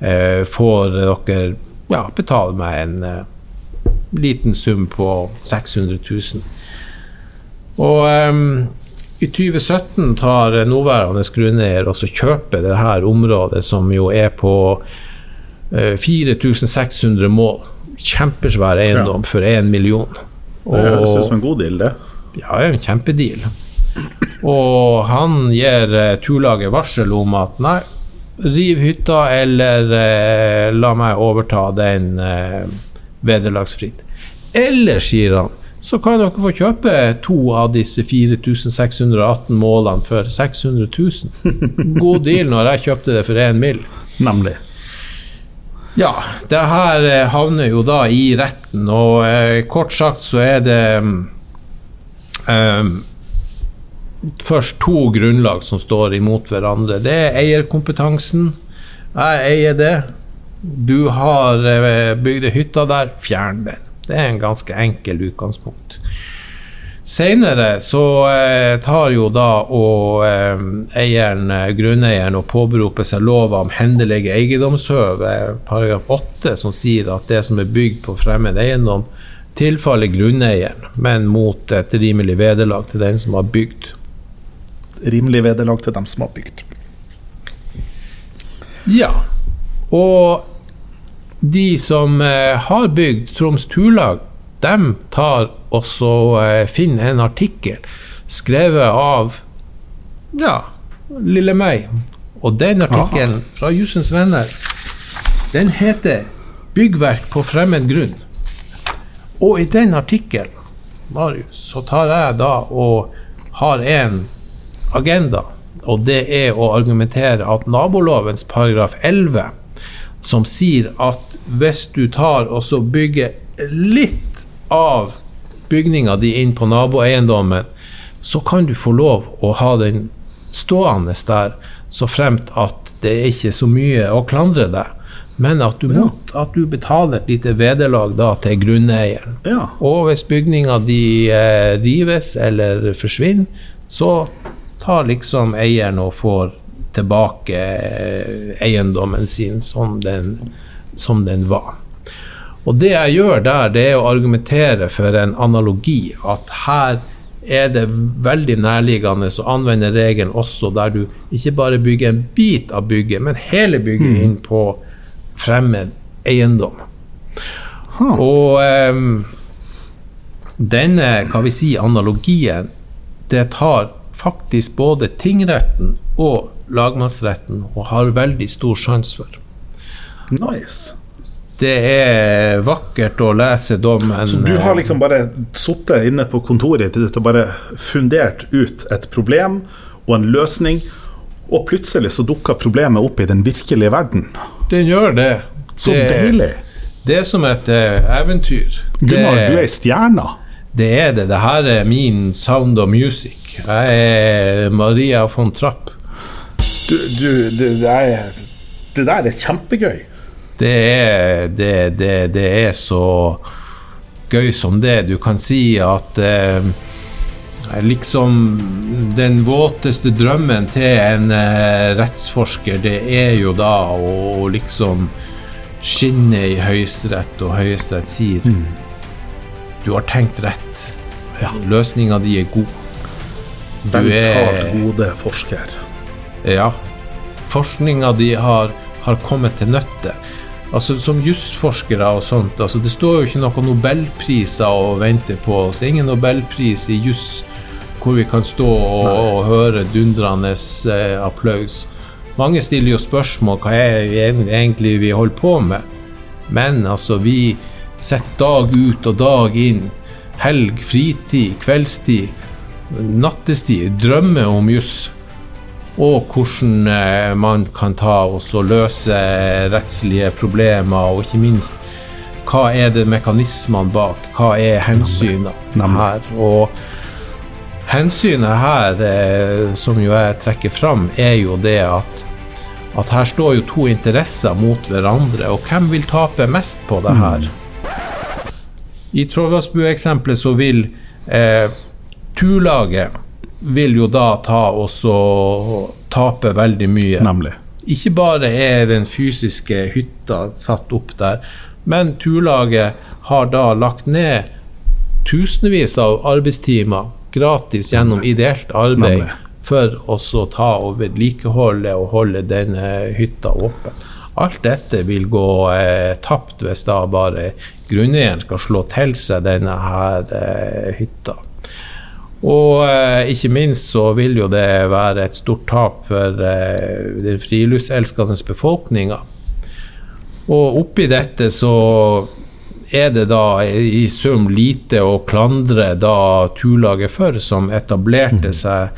B: eh, får dere ja, betale meg en eh, liten sum på 600 000. Og um, i 2017 tar nåværende grunneier og kjøper det her området, som jo er på 4600 eh, mål. Kjempesvær eiendom ja. for én million.
A: Og, det høres ut som en god deal, det.
B: Ja, en kjempedeal. Og han gir uh, turlaget varsel om at nei, riv hytta, eller uh, la meg overta den uh, vederlagsfritt. Eller, sier han, så kan dere få kjøpe to av disse 4618 målene for 600 000. God deal når jeg kjøpte det for én mill.
A: Nemlig.
B: Ja, det her eh, havner jo da i retten, og eh, kort sagt så er det eh, først to grunnlag som står imot hverandre. Det er eierkompetansen. Jeg eier det. Du har eh, bygd hytta der, fjern den. Det er en ganske enkel utgangspunkt. Senere så eh, tar jo da og eh, eieren, grunneieren og påberoper seg lov om hendelige eiendomshøv, paragraf 8, som sier at det som er bygd på fremmed eiendom, tilfaller grunneieren, men mot et rimelig vederlag til den som har bygd.
A: Rimelig vederlag til dem som har bygd.
B: Ja. Og de som eh, har bygd Troms Turlag, de tar og så eh, finner en artikkel skrevet av Ja, lille meg. Og den artikkelen fra Jussens venner, den heter 'Byggverk på fremmed grunn'. Og i den artikkelen, Marius, så tar jeg da og har en agenda, og det er å argumentere at nabolovens paragraf 11, som sier at hvis du tar og så bygger litt av bygninga di inn på naboeiendommen, så kan du få lov å ha den stående der, så fremt at det er ikke så mye å klandre deg. Men at du,
A: Ja.
B: mot, at du betaler et lite vederlag da til grunneieren.
A: Ja.
B: Og hvis bygninga di eh, rives eller forsvinner, så tar liksom eieren og får tilbake eh, eiendommen sin som den, som den var. Og det jeg gjør der, det er å argumentere for en analogi. At her er det veldig nærliggende å anvende regelen også der du ikke bare bygger en bit av bygget, men hele bygget inn på fremmed eiendom.
A: Ha.
B: Og um, denne, hva vi si, analogien, det tar faktisk både tingretten og lagmannsretten og har veldig stor sans for.
A: Nice.
B: Det er vakkert å lese dommen.
A: Så du har liksom bare sittet inne på kontoret ditt og bare fundert ut et problem og en løsning, og plutselig så dukker problemet opp i den virkelige verden.
B: Den gjør det.
A: Så
B: det,
A: deilig!
B: Det er som et eh, eventyr.
A: Gunnar,
B: det,
A: du er ei stjerne.
B: det er det. Det her er min sound of music. Jeg er Maria von Trapp.
A: Du, du, det, det, er, det der er kjempegøy.
B: Det er, det, det, det er så gøy som det. Du kan si at eh, liksom den våteste drømmen til en eh, rettsforsker, det er jo da å liksom skinne i Høyesterett, og Høyesterett sier du har tenkt rett.
A: Ja.
B: Løsninga di er god. Du
A: Veltalt
B: er
A: gode forsker.
B: Ja. Forskninga di har, har kommet til nytte. Altså Som jusforskere og sånt, altså det står jo ikke noen nobelpriser å vente på. Så ingen nobelpris i juss hvor vi kan stå og, og høre dundrende eh, applaus. Mange stiller jo spørsmål hva er det egentlig vi holder på med. Men altså, vi setter dag ut og dag inn. Helg, fritid, kveldstid, nattestid. Drømmer om juss og hvordan eh, man kan ta og løse rettslige problemer, og ikke minst hva er det mekanismene bak, hva er hensynene her. Og hensynet her, eh, som jo jeg trekker fram, er jo det at at her står jo to interesser mot hverandre, og hvem vil tape mest på det her? I Trollvassbu-eksempelet så vil eh, turlaget vil jo da ta og så tape veldig mye.
A: Nemlig.
B: Ikke bare er den fysiske hytta satt opp der, men turlaget har da lagt ned tusenvis av arbeidstimer gratis gjennom ideelt arbeid
A: Nemlig.
B: for å ta og vedlikeholde og holde denne hytta åpen. Alt dette vil gå eh, tapt hvis da bare grunneieren skal slå til seg denne her eh, hytta. Og eh, ikke minst så vil jo det være et stort tap for eh, den friluftselskende befolkninga. Og oppi dette så er det da i sum lite å klandre da turlaget for, som etablerte seg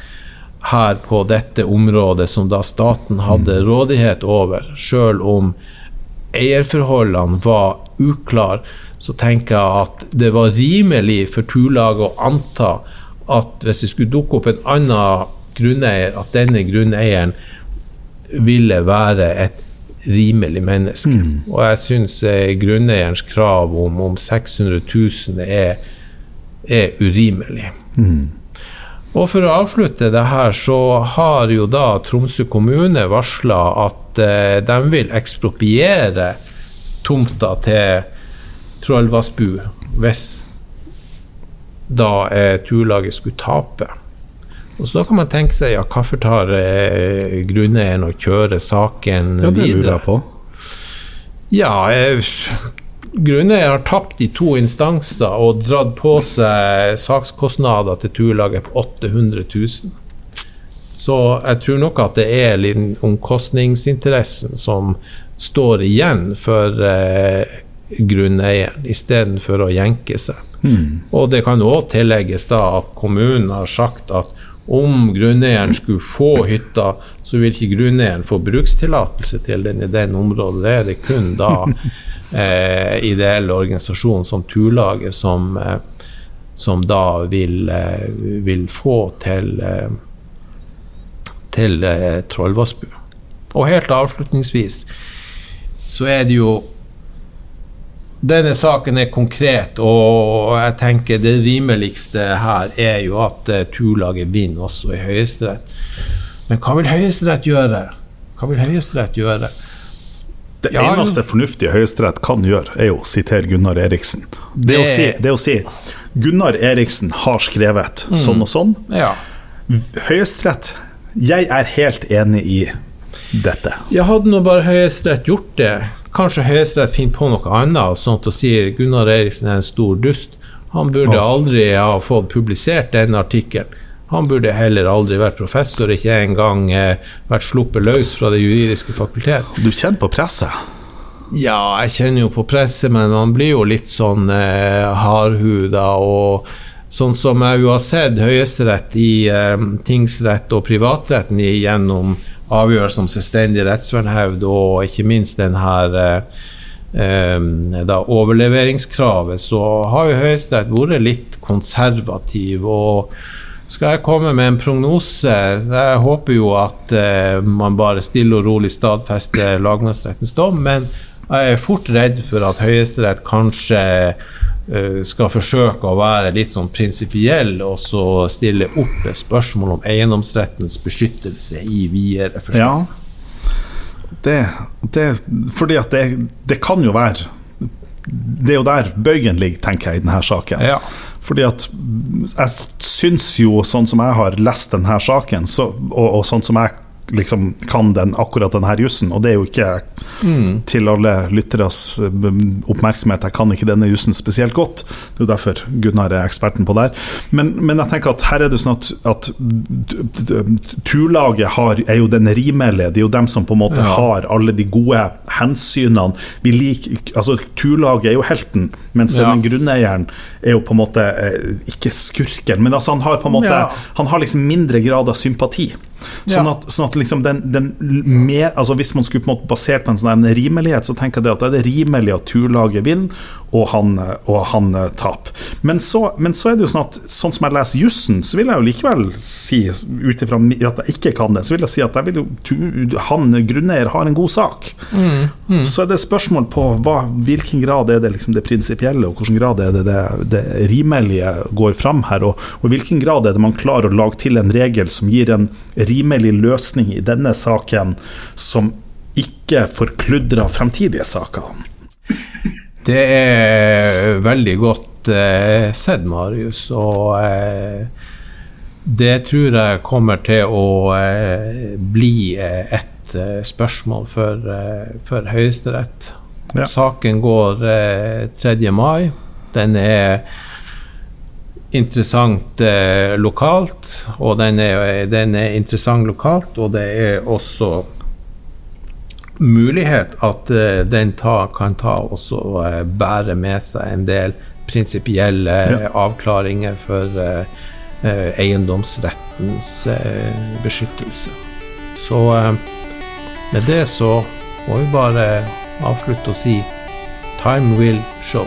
B: her på dette området som da staten hadde rådighet over. Sjøl om eierforholdene var uklare, så tenker jeg at det var rimelig for turlaget å anta at hvis det skulle dukke opp en annen grunneier, at denne grunneieren ville være et rimelig menneske. Og jeg syns eh, grunneierens krav om, om 600 000 er, er urimelig. Og for å avslutte det her, så har jo da Tromsø kommune varsla at eh, de vil ekspropriere tomta til Trollvassbu hvis da eh, turlaget skulle tape. Og så da kan man tenke seg ja, hvorfor tar eh, grunneieren og kjører saken
A: Ja, det lurer jeg på.
B: Ja, eh, grunneier har tapt i to instanser og dratt på seg sakskostnader til turlaget på 800 000. Så jeg tror nok at det er litt omkostningsinteressen som står igjen for eh, grunneieren, istedenfor å jenke seg.
A: Mm.
B: Og det kan òg tillegges da at kommunen har sagt at om grunneieren skulle få hytta, så vil ikke grunneieren få brukstillatelse til den i den området. Det er det kun da eh, ideelle organisasjoner som Turlaget som, eh, som da vil, eh, vil få til, eh, til eh, Trollvassbu. Og helt avslutningsvis så er det jo denne saken er konkret, og jeg tenker det rimeligste her er jo at uh, turlaget vinner også i Høyesterett. Men hva vil Høyesterett gjøre? Hva vil Høyesterett gjøre?
A: Det
B: Ja,
A: eneste fornuftige Høyesterett kan gjøre, er å sitere Gunnar Eriksen. Det, å si, det å si Gunnar Eriksen har skrevet
B: Mm.
A: sånn og sånn.
B: Ja.
A: Høyesterett, jeg er helt enig i dette.
B: Jeg hadde nå bare Høyesterett gjort det. Kanskje Høyesterett finner på noe annet og sånt og sier Gunnar Eriksen er en stor dust. Han burde
A: oh.
B: aldri ha fått publisert denne artikkelen. Han burde heller aldri vært professor, ikke engang eh, vært sluppet løs fra Det juridiske fakultet.
A: Du kjenner på presset.
B: Ja, jeg kjenner jo på presset, men man blir jo litt sånn eh, hardhuda og Sånn som jeg jo har sett Høyesterett i eh, tingsrett og privatretten gjennom avgjørelser om selvstendig rettsvernhevd og ikke minst den her eh, da overleveringskravet, så har jo Høyesterett vært litt konservativ. og skal jeg komme med en prognose? Jeg håper jo at eh, man bare stille og rolig stadfester lagmannsrettens dom, men jeg er fort redd for at Høyesterett kanskje skal forsøke å være litt sånn prinsipiell og så stille opp et spørsmål om eiendomsrettens beskyttelse i videre forstand.
A: Ja. Det, det, fordi at det, det kan jo være Det er jo der bøygen ligger, tenker jeg, i denne saken.
B: Ja.
A: Fordi at jeg syns jo, sånn som jeg har lest denne saken, så, og, og sånn som jeg liksom kan den, akkurat denne jussen, og det er jo ikke til alle lytteres eh, oppmerksomhet, jeg kan ikke denne jussen spesielt godt, det er jo derfor Gunnar er eksperten på det her. Men, men jeg tenker at her er det sånn at, at turlaget har, er jo den rimelige, det er jo dem som på en måte
B: Ja.
A: har alle de gode hensynene. Vi liker, altså Turlaget er jo helten, mens
B: Ja.
A: den grunneieren er jo på en måte eh, ikke skurken, men altså han har på en måte
B: Ja.
A: Han har liksom mindre grad av sympati. Sånn at, sånn at liksom den, den med, altså Hvis man skulle på en måte basert på en sånn rimelighet, så tenker jeg det at da er det rimelig at turlaget vinner, og han, og han tap taper. Men så, men så er det jo sånn at sånn som jeg leser jussen, så vil jeg jo likevel si, ut ifra at jeg ikke kan det, så vil jeg si at jeg vil jo, han grunneier har en god sak. Så er det spørsmål på hva, hvilken grad er det liksom det prinsipielle, og hvilken grad er det det, det rimelige går fram her, og, og i hvilken grad er det man klarer å lage til en regel som gir en rimelig løsning i denne saken, som ikke forkludrer fremtidige saker.
B: Det er veldig godt eh, sett, Marius, og eh, det tror jeg kommer til å eh, bli eh, et eh, spørsmål for, eh, for Høyesterett.
A: Ja.
B: Saken går eh, 3. mai. Den er interessant eh, lokalt, og den er, den er interessant lokalt, og det er også mulighet at eh, den ta, kan ta også eh, bære med seg en del prinsipielle
A: Ja.
B: avklaringer for eh, eh, eiendomsrettens eh, beskyttelse. Så med det så må vi bare avslutte å si Time will show.